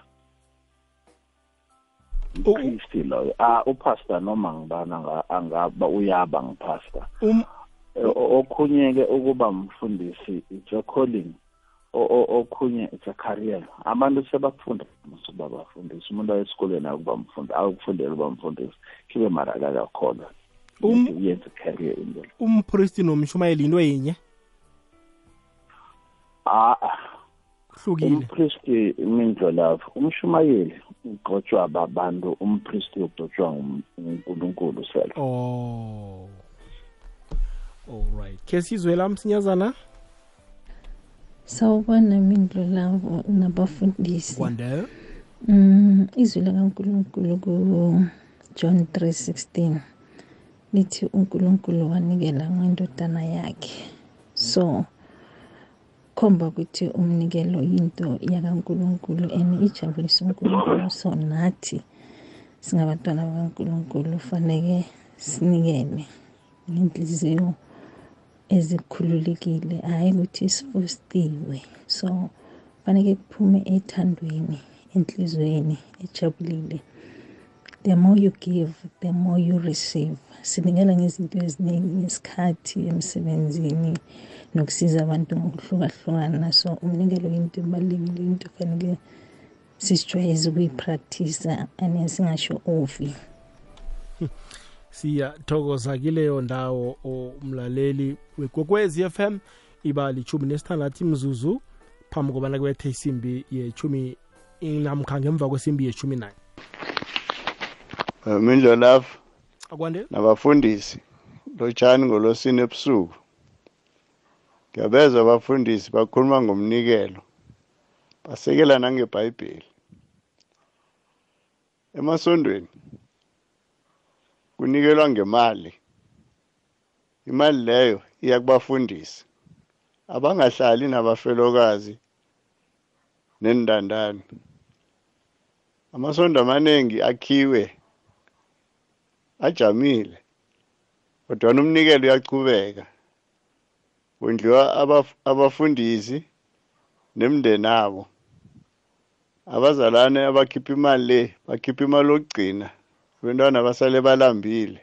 Umpristi loyo ah upastor noma ngibana angaba uyaba ngipastor. Um okhunye ke ukuba mfundisi calling okhunye it's a career. Abantu sebakufunda ukuba bafundisi umuntu ayesikoleni akuba mfundi akufundela ukuba mfundisi kibe mara akakhona yenza career indlela umpristi nomshumayeli into yinye? Ah hlukile umpristi imindlolavu umshumayeli ugcotshwa babantu umpristi ugcotshwa ngunkulunkulu self oh. Alright ke sizwe la msinyazana. Sawubona mindlo lavo nabafundisi. Kwande? Mm, izwi likankulunkulu ku-john 3:16 lithi unkulunkulu wanikela ngendodana yakhe. So khomba ukuthi umnikelo yinto yakankulunkulu and ijabulisa unkulunkulu. So nathi singabantwana bakankulunkulu faneke sinikele ngenhliziyo ezikhululekile hhayi ukuthi sifostiwe so faneke kuphume ethandweni enhlizweni ejabulile. The more you give the more you receive. Sinikela ngezinto eziningi ngesikhathi emsebenzini nokusiza abantu ngokuhlukahlukana. So umnikelo yinto ebalulekile into fanele sisijwayeze ukuyipractice and singasho ovi siyathokoza kileyo ndawo umlaleli wekwekwezi FM ibali ichumi nesithandathu imzuzu phambi kobana kubethe isimbi yechumi namkha ngemva kwesimbi yechumi nanye. Mindlolafu akwande? Nabafundisi lotshani ngolosini ebusuku. Ngiyabezwa abafundisi bakhuluma ngomnikelo. Basekela nangebhayibheli. Emasondweni kunikelwa ngemali. Imali leyo iya kubafundisi abangahlali nabafelokazi nendandane amasondo amaningi akhiwe ajamile kodwa umnikelo uyachubeka kondliwa abaf- abafundisi nemndeni abo abazalwane abakhipha imali le bakhipha imali yokugcina. Abantwana basale balambile.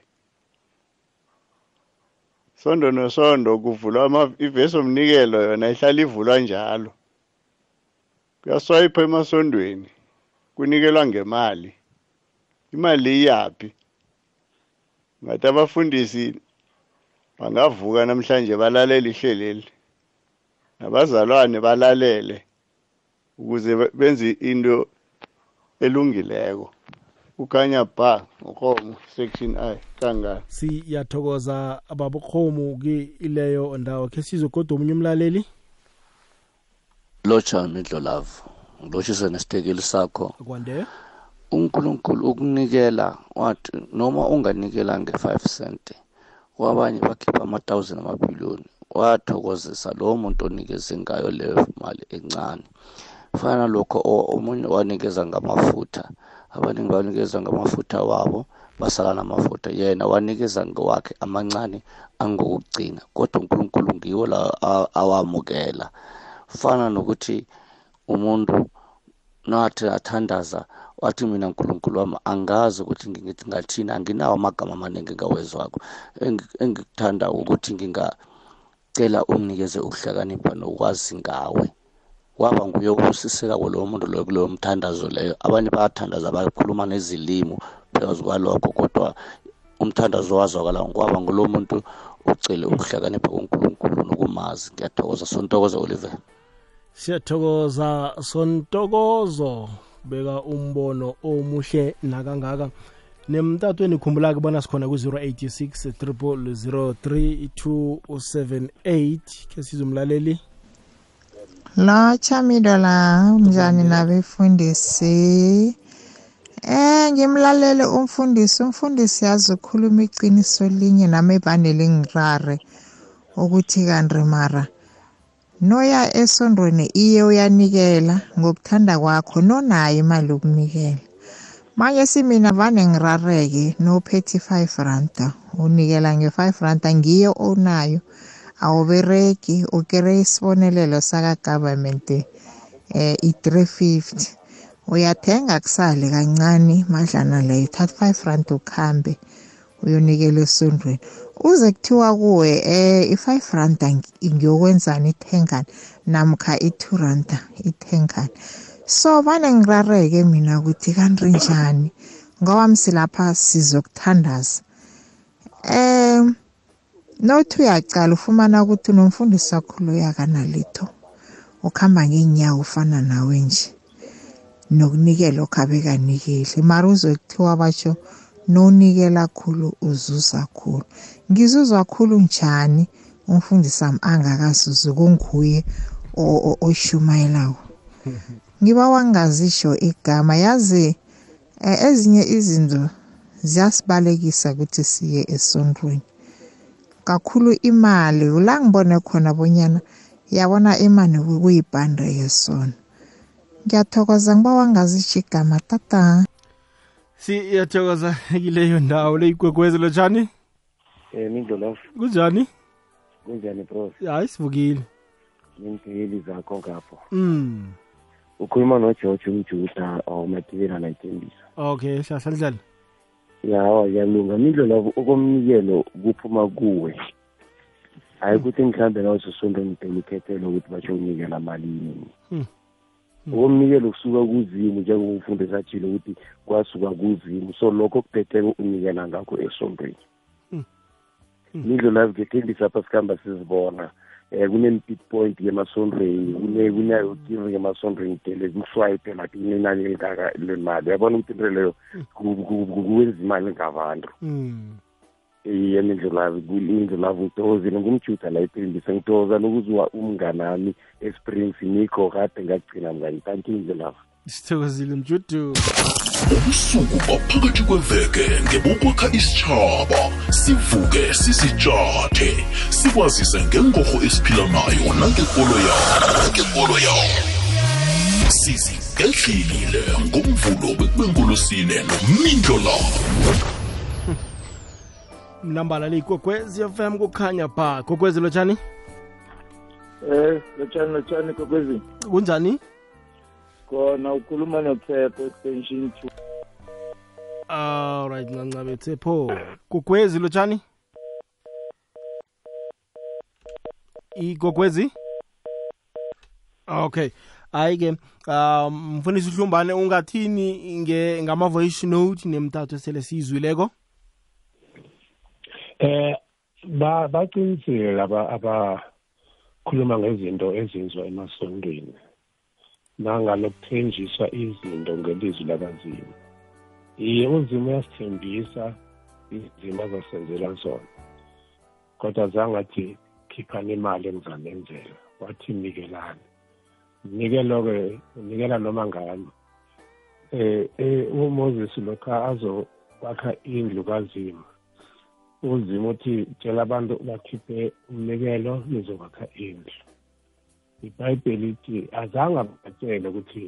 Sondo nosondo kuvulwa ivesi omnikelo yona ihlala ivulwa njalo. Kuyaswayipha emasondweni kunikelwa ngemali. Imali iyaphi? Ngathi abafundisi bangavuka namhlanje balalele ihleleli nabazalwane balalele ukuze be- benze into elungileko. Kukhanya ba ngokomo section i kangani siyathokoza babukhomu kileyo ndawo? Khe sizwe kodwa omunye umlaleli? Lotsha midlolavu ngilotshise nesitekeli sakho. Kwande? Unkulunkulu ukunikela wathi noma unganikela nge-5 cent kwabanye bakhipha ama-1000 amabhiliyoni wathokozisa lowo muntu onikeze ngayo leyo mali encane. Fana lokho omunye wanikeza ngamafutha abaningi banikeza ngamafutha wabo basala namafutha. Yena wanikeza ngewakhe amancane angokugcina kodwa unkulunkulu ngiwo la a- awamukela. Fana nokuthi umuntu nathi athandaza wathi mina nkulunkulu wami angazi ukuthi ngingithi ngathini anginawo amagama amaningi ngawezwakho Engi- engikuthanda ukuthi ngingacela unginikeze ukuhlakanipha nokwazi ngawe. Waba nguye obusiseka kulowo muntu loyo kuleyo mthandazo leyo. Abanye bayathandaza bakhuluma nezilimo phezu kwalokho kodwa umthandazo wazwakala kwaba ngulo muntu ucele ukuhlakanipha kunkulunkulu nokumazi. Ngiyathokoza sontokoza oliver. Siyathokoza sontokozo. Beka umbono omuhle nakangaka. Nemtatweni khumbula ke bona sikhona ku-086 3003278 khe sizwe umlaleli Lotsha midola mnjani nabefundisi. Eh ngimlalele umfundisi. Umfundisi yazi ukhuluma iqiniso linye nami evane lingirare ukuthi kanti mara noya esondweni iye uyanikela ngokuthanda kwakho nonayo imali yokunikela. Manje simina vane ngirareke nophethe i-five randa unikela nge-five randa ngiyo onayo. Awubereki ukere isibonelelo saka-government eh i-three fifty. Uyathenga kusale kancane madlana leyo thatha five rand ukhambe uyonikela esondweni uze kuthiwa kuwe eh i-five randa ngi- ngiyokwenzani ithengani namkha i-two randa ithengani so vane ngirareke mina ukuthi kanti njani ngoba silapha sizokuthandaza nothi uyacala ufumana ukuthi unomfundisi wakho loya kanalitho ukuhamba ngeenyawo ufana nawe nje nokunikela okhabe kanikeli mara uzwe kuthiwa batsho nonikela khulu uzuza khulu. Ngizuzwa khulu njani umfundisi wami angakazuzi kunguye oshumayelako. Ngiba wangazisho igama yazi eh, ezinye izinto ziyasibalekisa ukuthi siye esondweni kakhulu imali. La ngibone khona bonyana yabona imali kuyibhande yesona ngiyathokoza ngiba wangazisho igama tata siyathokoza kileyo ndawo leyigwegwezi lotshani um mindlolavu kunjani? Kunjani pros hayi sivukile. Neempeli zakho ngapho. Mm. Ukhuluma nogeorge umjuda omatibela nayithembisa okay hlahla yawa yalunga. Labo okomnikelo kuphuma kuwe. Hayi ukuthi mhlawumbe nawuzosonto ngidela ukhethele ukuthi basho unikela malini Hmm. okomnikelo kusuka kuzimu njengoba umfundo esatshile ukuthi kwasuka kuzimu. So lokho kuphetheko unikela ngakho esontweni. Hmm. mindlolavu ngethendisapha sikhamba sizibona um kune-pit point yemasondweni kune- kunayo give yemasondweni tele kuswayipe like inenani elingaka lemali. Uyabona ukuthi into leyo ku- ku- ku- kuwenza imali ngabantu. Mm iye mindlulavu indlulavu ngithokozile ngumjuda la ethembisa ngithokoza nokuzwa umnganami esprings nikho kade ngagcina mngani. Thank you indlulavu sithokozile mjudu ubusuku baphakathi kweveke ngebokwakha isitshaba sivuke sizitshathe sikwazise ngengorho esiphila nayo nangekolo yawo nangekolo yawo. Sizigedlile ngomvulo bekubenkolosine nomindlo lawo mnambala leyigwegwezi fm kukhanya ba kokwezi lotshani Eh, lotshani lotshani kokwezi. kunjani khona ukhuluma nophepho extension two. Alright ncancabe tsepho gogwezi lotshani? Igogwezi? Okay. Hayi ke um mfundisi uhlumbane ungathini nge ngama-voice note nemtatho esele siyizwileko? Eh ba baqinisile laba abakhuluma ngezinto ezenziwa emasontweni nangalokuthenjiswa izinto ngelizwi lakazimu iye uzimo uyasithembisa izimo azasenzela zona. Kodwa zange athi khiphani imali engizanenzela wathi nikelani nikelo-ke unikela noma ngani? Eh uMoses lokha azokwakha indlu kazimo uzima uthi tshela abantu bakhiphe umnikelo nizokwakha indlu. Ibhayibheli ithi azange abatshele ukuthi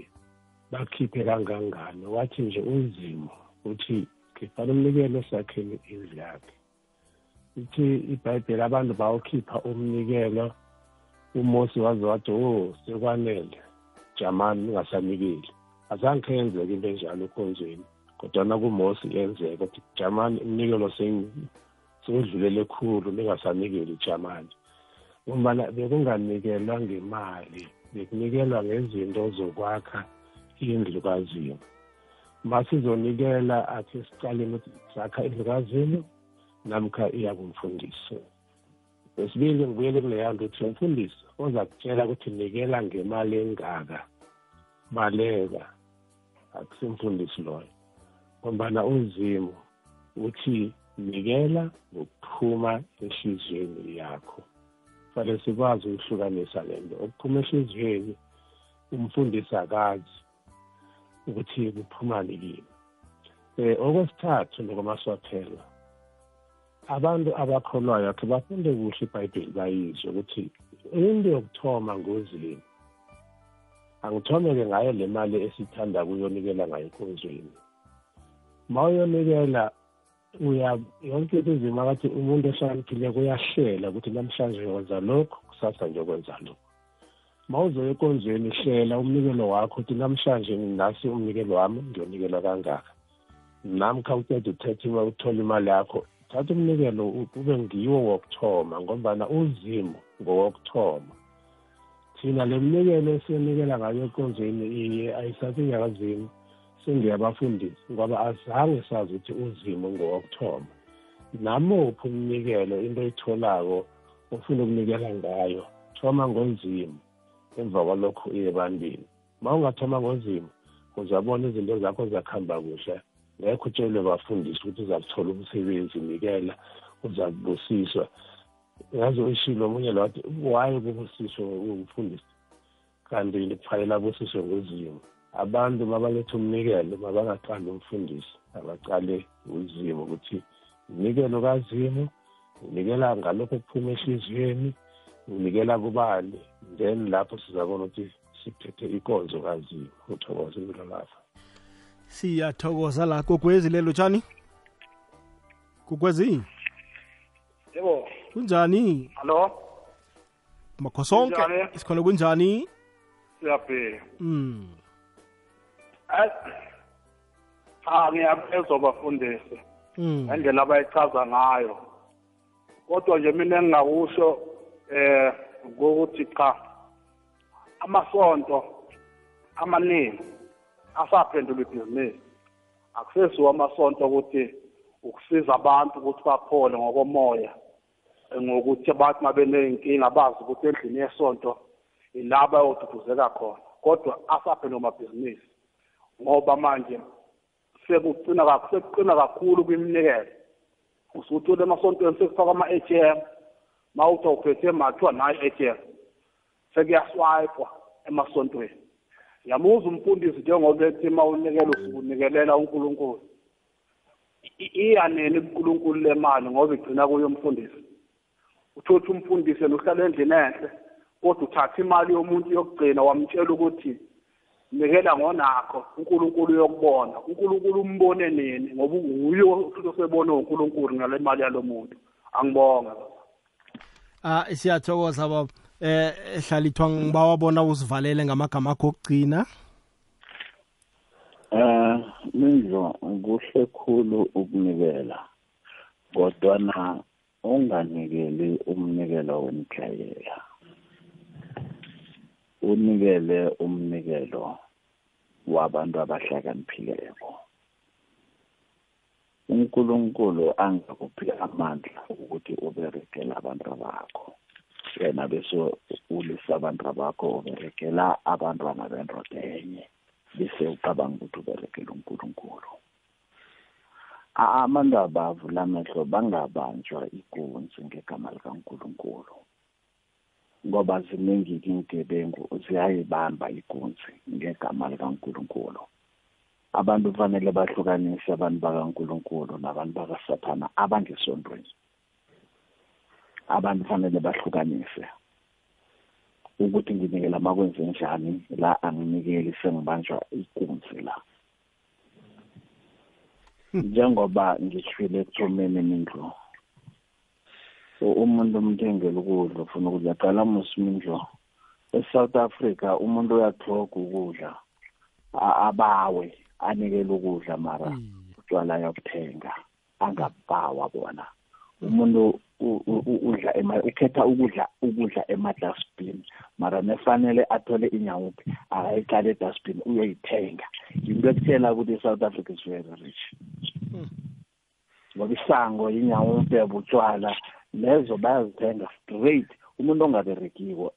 bakhiphe kangangani. Wathi nje uzimo uthi khiphani umnikelo sakheni indlu yakhe. Ithi ibhayibheli abantu bawukhipha umnikelo uMosi waze wathi oh sekwanele jamani ningasanikeli azange khenzeke into enjalo ekhonzweni kodwana kuMosi yenzeka ukuthi jamani umnikelo sengidlulele khulu ningasanikeli jamani. Ngombana bekunganikelwa ngemali bekunikelwa ngezinto zokwakha indlu kazimo masizonikela athi sicaleni ukuthi sakha indlu kazimo namkha iyakumfundisa Besibili ngibuyele kuleya nto uthi umfundisi oza kutshela ukuthi nikela ngemali engaka baleka akusimfundisi loyo. Ngombana uzimo uthi nikela ngokuphuma enhliziyweni yakho. Fanele sikwazi ukuhlukanisa le nto. Okuphuma enhliziyweni umfundisi akazi ukuthi kuphumani kimi um okwesithathu nokwamasiwaphela abantu abakholwayo akhe bafunde kuhle ibhayibheli bayizwe ukuthi into yokuthoma ngozini? Angithome-ke ngayo le mali esithanda kuyonikela ngayo enkonzweni ma uyonikela uya yonke into izima kathi umuntu ohlakaniphileko uyahlela ukuthi namhlanje ngiyokwenza lokhu kusasa ngiyokwenza lokhu. Ma uzoya enkonzweni hlela umnikelo wakho ukuthi namhlanje nasi umnikelo wami ngiyonikelwa kangaka. Namkha uceda uthetha uthola imali yakho thatha umnikelo ube ngiwo wokuthoma ngombana uzimo ngowokuthoma. Thina le mnikelo esiyonikela ngayo enkonzweni iye ayisathi ngiyakazimo sengiyabafundisi ngoba azange sazi ukuthi uzimo ngowokuthoma. Namuphi umnikelo into oyitholako ofuna ukunikela ngayo? Thoma ngozimo emva kwalokho iye ebantwini. Ma ungathoma ngozimo uzabona izinto zakho zakuhamba kuhle. Ngekho utshelwe bafundisi ukuthi uzakuthola umsebenzi nikela uzakubusiswa. Ngaze uyishilo omunye lo wathi why kubusiswe umfundisi kanti kufanele abusiswe ngozimo. Abantu mabaletha umnikelo mabangaqali umfundisi abaqale uzimo ukuthi unikelo kazimo unikela ngalokho okuphuma ehliziyweni unikela kubani then lapho sizabona ukuthi siphethe ikonzo kazimo uthokoze impilo lapha siyathokoza la gogwezi lelo tshani? Gogwezi yebo. Kunjani? Hallo makho sonke. Kunjani? isikhona kunjani? Siyabheka. Mm cha ngiyabezwa bafundisi. Mm ngendlela abayichaza ngayo. Kodwa nje mina engingakusho eh ukuthi cha amasonto amaningi asaphendula ibhizinisi. Akusesiwo amasonto ukuthi ukusiza abantu ukuthi baphole ngokomoya ngokuthi bathi uma beney'nkinga bazi ukuthi endlini yesonto ila bayoduduzeka khona. Kodwa asaphendula amabhizinisi. Ngoba manje sekucina kakhulu sekuqina kakhulu kwiminikelo. Usuthola emasontweni sekufaka ama-ATM mawuthi awuphethe imali kuthiwa nayo i-ATM sekuyaswayipwa emasontweni. Yamuza umfundisi njengoba ethi uma unikela usukunikelela unkulunkulu. I- iyaneni kunkulunkulu le mali ngoba igcina kuyo umfundisi? Uthothi umfundisi yena uhlala endlini enhle kodwa uthatha imali yomuntu yokugcina wamtshela ukuthi nikela ngonakho unkulunkulu uyokubona. Unkulunkulu umbone nini? Ngoba nguye futhi osebone unkulunkulu ngale mali yalo muntu angibonga ah siyathokoza baba. Eh ehlalithwa ngibawabona usivalele ngamagama akho okugcina. Mindlo kuhle khulu ukunikela kodwana unganikeli umnikelo wemdlayela unikele umnikelo wabantu abahlakaniphileko. Unkulunkulu angakuphi amandla ukuthi uberegele abantu bakho wena bese ulisa abantu bakho uberegela abantwana bendoda enye. Bese ucabanga ukuthi uberegela unkulunkulu. Abantu abavula amehlo bangabanjwa ikunzi ngegama likankulunkulu. Ngoba ziningi-ke iingebengu ziyayibamba ikunzi ngegama likankulunkulu. Abantu kufanele bahlukanise abantu bakankulunkulu nabantu bakasathana abangesondweni abantu kufanele bahlukanise ukuthi nginikela makwenze njani la anginikeli sengibanjwa ikunzi la. Njengoba ngishwile ekuthomeni mindlo umuntu umthengela ukudla ufuna ukudla qala musimindlo e-south africa umuntu uyathoga ukudla abawe anikele ukudla mara utshwala yokuthenga angabhawa bona. Umuntu udla ukhetha ukudla ukudla ema-dustbin mara nefanele athole inyawuphi akayiqala e-dustbin uyoyithenga yinto ekutshela ukuthi i-south africa is very rich. Ngoba isango inyawuphi butshwala lezo bayazithenga straight. Umuntu ongaberekiwo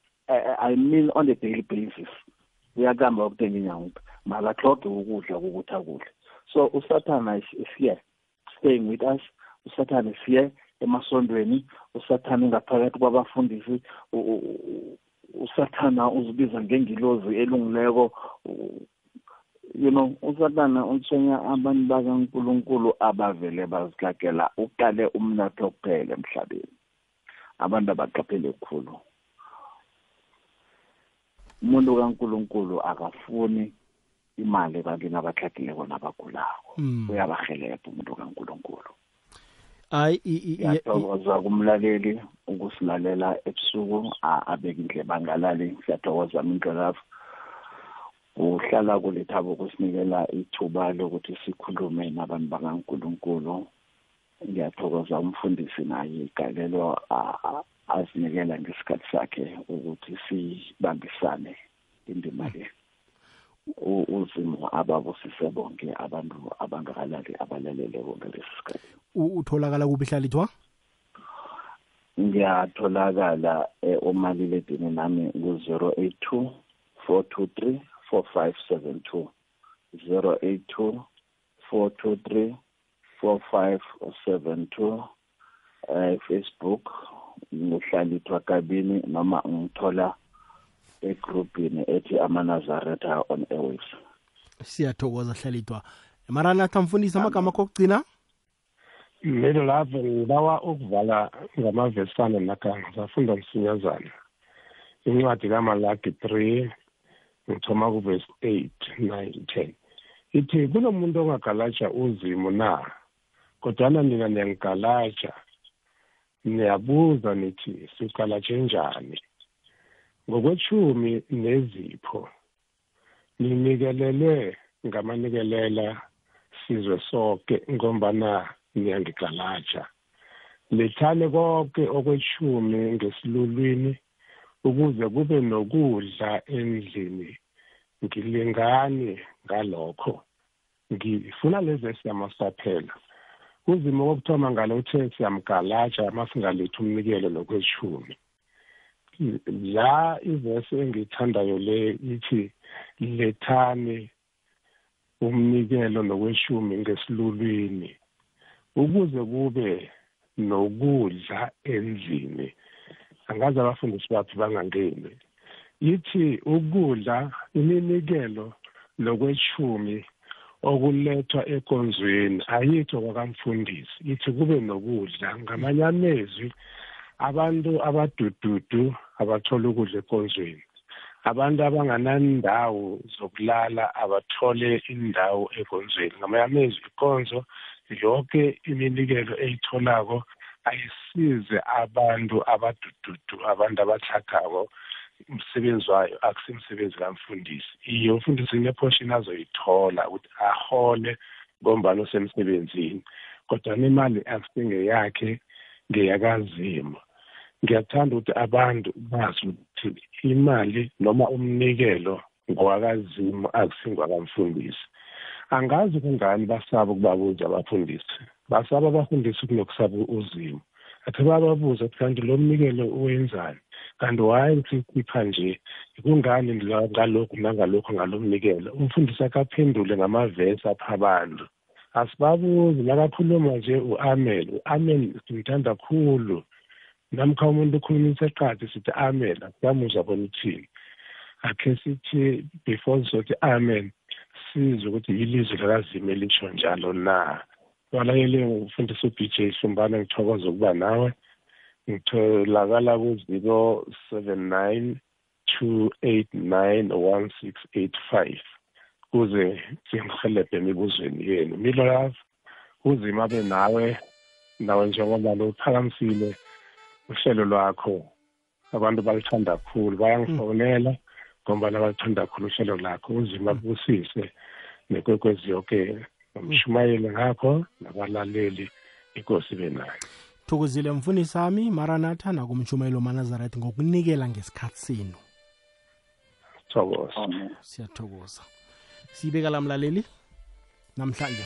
i mean on a daily basis uyakamba ukuthenga inyawuphi mara tlhoge ukudla kokuthi akudle. So usathana is here staying with us. usathana is here emasondweni usathana ngaphakathi kwabafundisi usathana uzibiza ngengilozi elungileko you know usathana utshwenya abantu bakankulunkulu abavele bazihlagela uqale umnotho kuphela emhlabeni. Abantu abaqaphele kukhulu umuntu kankulunkulu akafuni imali ebantwini abahlagileko nabagulako. Uyabahelebha umuntu kankulunkulu. Hayi ngiyathokoza kumlaleli ukusilalela ebusuku abeke indleba angalali siyathokoza mindlolafu uhlala kulethabo ukusinikela ithuba lokuthi sikhulume nabantu bakankulunkulu. Ngiyathokoza umfundisi naye igalelo azinikela ngesikhathi sakhe ukuthi sibambisane indima le. Uzimo ababusise bonke abantu abangakalali abalaleleko ngalesi sikhathi. Utholakala kuphi hlalithwa ngiyatholakala umaliledini nami ku-zero eight two four two three four five seven two zero eight two four two three four five seven two. Uh, facebook nguhlalithwa kabini noma ngithola egrupini ethi amanazaretha on airwaves. Siyathokoza hlalithwa maranatha mfundisi amagama akho okugcina? Lelo lapho ngibawa ukuvala ngamavesana nakanga safunda msinyazana. Incwadi kamalagi three ngithoma kuvesi eight nine ten. Ithi kunomuntu ongagalaja uzimo na? Kodwana nina niyangigalaja. Niyabuza nithi sigalaje njani? Ngokwethumi nezipho ninikelele ngamanikelela sizwe sonke ngombana niyangigalaja. Lethale konke okwethumi ngesilulwini ukuze kube nokudla endlini ngilingani ngalokho. Ngifuna lezi esiyamasaphela uzimo wokuthoma ngalo uthe siyamgalaja masingalethi umnikelo nokweshumi la ivesi engiyithandayo le ithi lethani umnikelo nokweshumi ngesilulwini. Ukuze kube nokudla endlini angazi abafundisi baphi bangangeni. Ithi ukudla iminikelo lokweshumi okulethwa enkonzweni ayitho kwakamfundisi. Ithi kube nokudla ngamanye amezwi abantu abadududu abathola ukudla enkonzweni abantu abanganandawo zokulala abathole indawo enkonzweni ngamanye amezwi ikonzo yonke iminikelo eyitholako ayisize abantu abadududu abantu abathakako umsebenzi wayo akusimsebenzi kamfundisi. Iye umfundisi kuneportion azoyithola ukuthi ahole ngombani usemsebenzini kodwa nemali akusingeyakhe ngeyakazimo. Ngiyathanda ukuthi abantu bazi ukuthi imali noma umnikelo ngowakazimo akusingwakamfundisi angazi kungani basaba ukubabuza abafundisi basaba abafundisi kunokusaba uzimo akhe bababuza ukuthi kanti lo mnikelo uwenzani kanti hhayi sikhipha nje kungani ngalokhu nangalokhu ngalo mnikelo? Umfundisi akaphendule ngamavesi apha abantu asibabuzi nakakhuluma nje u-amel. U-amel simthanda khulu. Namkha umuntu ukhulumisa eqadi sithi amen asiyamuzwa bona uthini? Akhe sithi before sizothi amen sizwe ukuthi ilizwi lakazime lisho njalo na? Walakele ngufundisa u-b j hlumbana ngithokoza ukuba nawe. Ngitholakala ku-zero seven nine two eight nine one six eight five kuze singihelebhe emibuzweni yenu. Milo yazi uzima abe nawe nawe njengoba lo uphakamisile uhlelo lwakho. Abantu balithanda kakhulu bayangifonela ngoba nabalithanda kakhulu uhlelo lakho uzima busise nekwekwezi yonke nomshumayeli ngakho nabalaleli inkosi benayo. Thokozile mfundisi ami maranatha nakumshumayelo manazarethi ngokunikela ngesikhathi senu. Thokoza siyathokoza. Siyibeka la mlaleli? Namhlanje.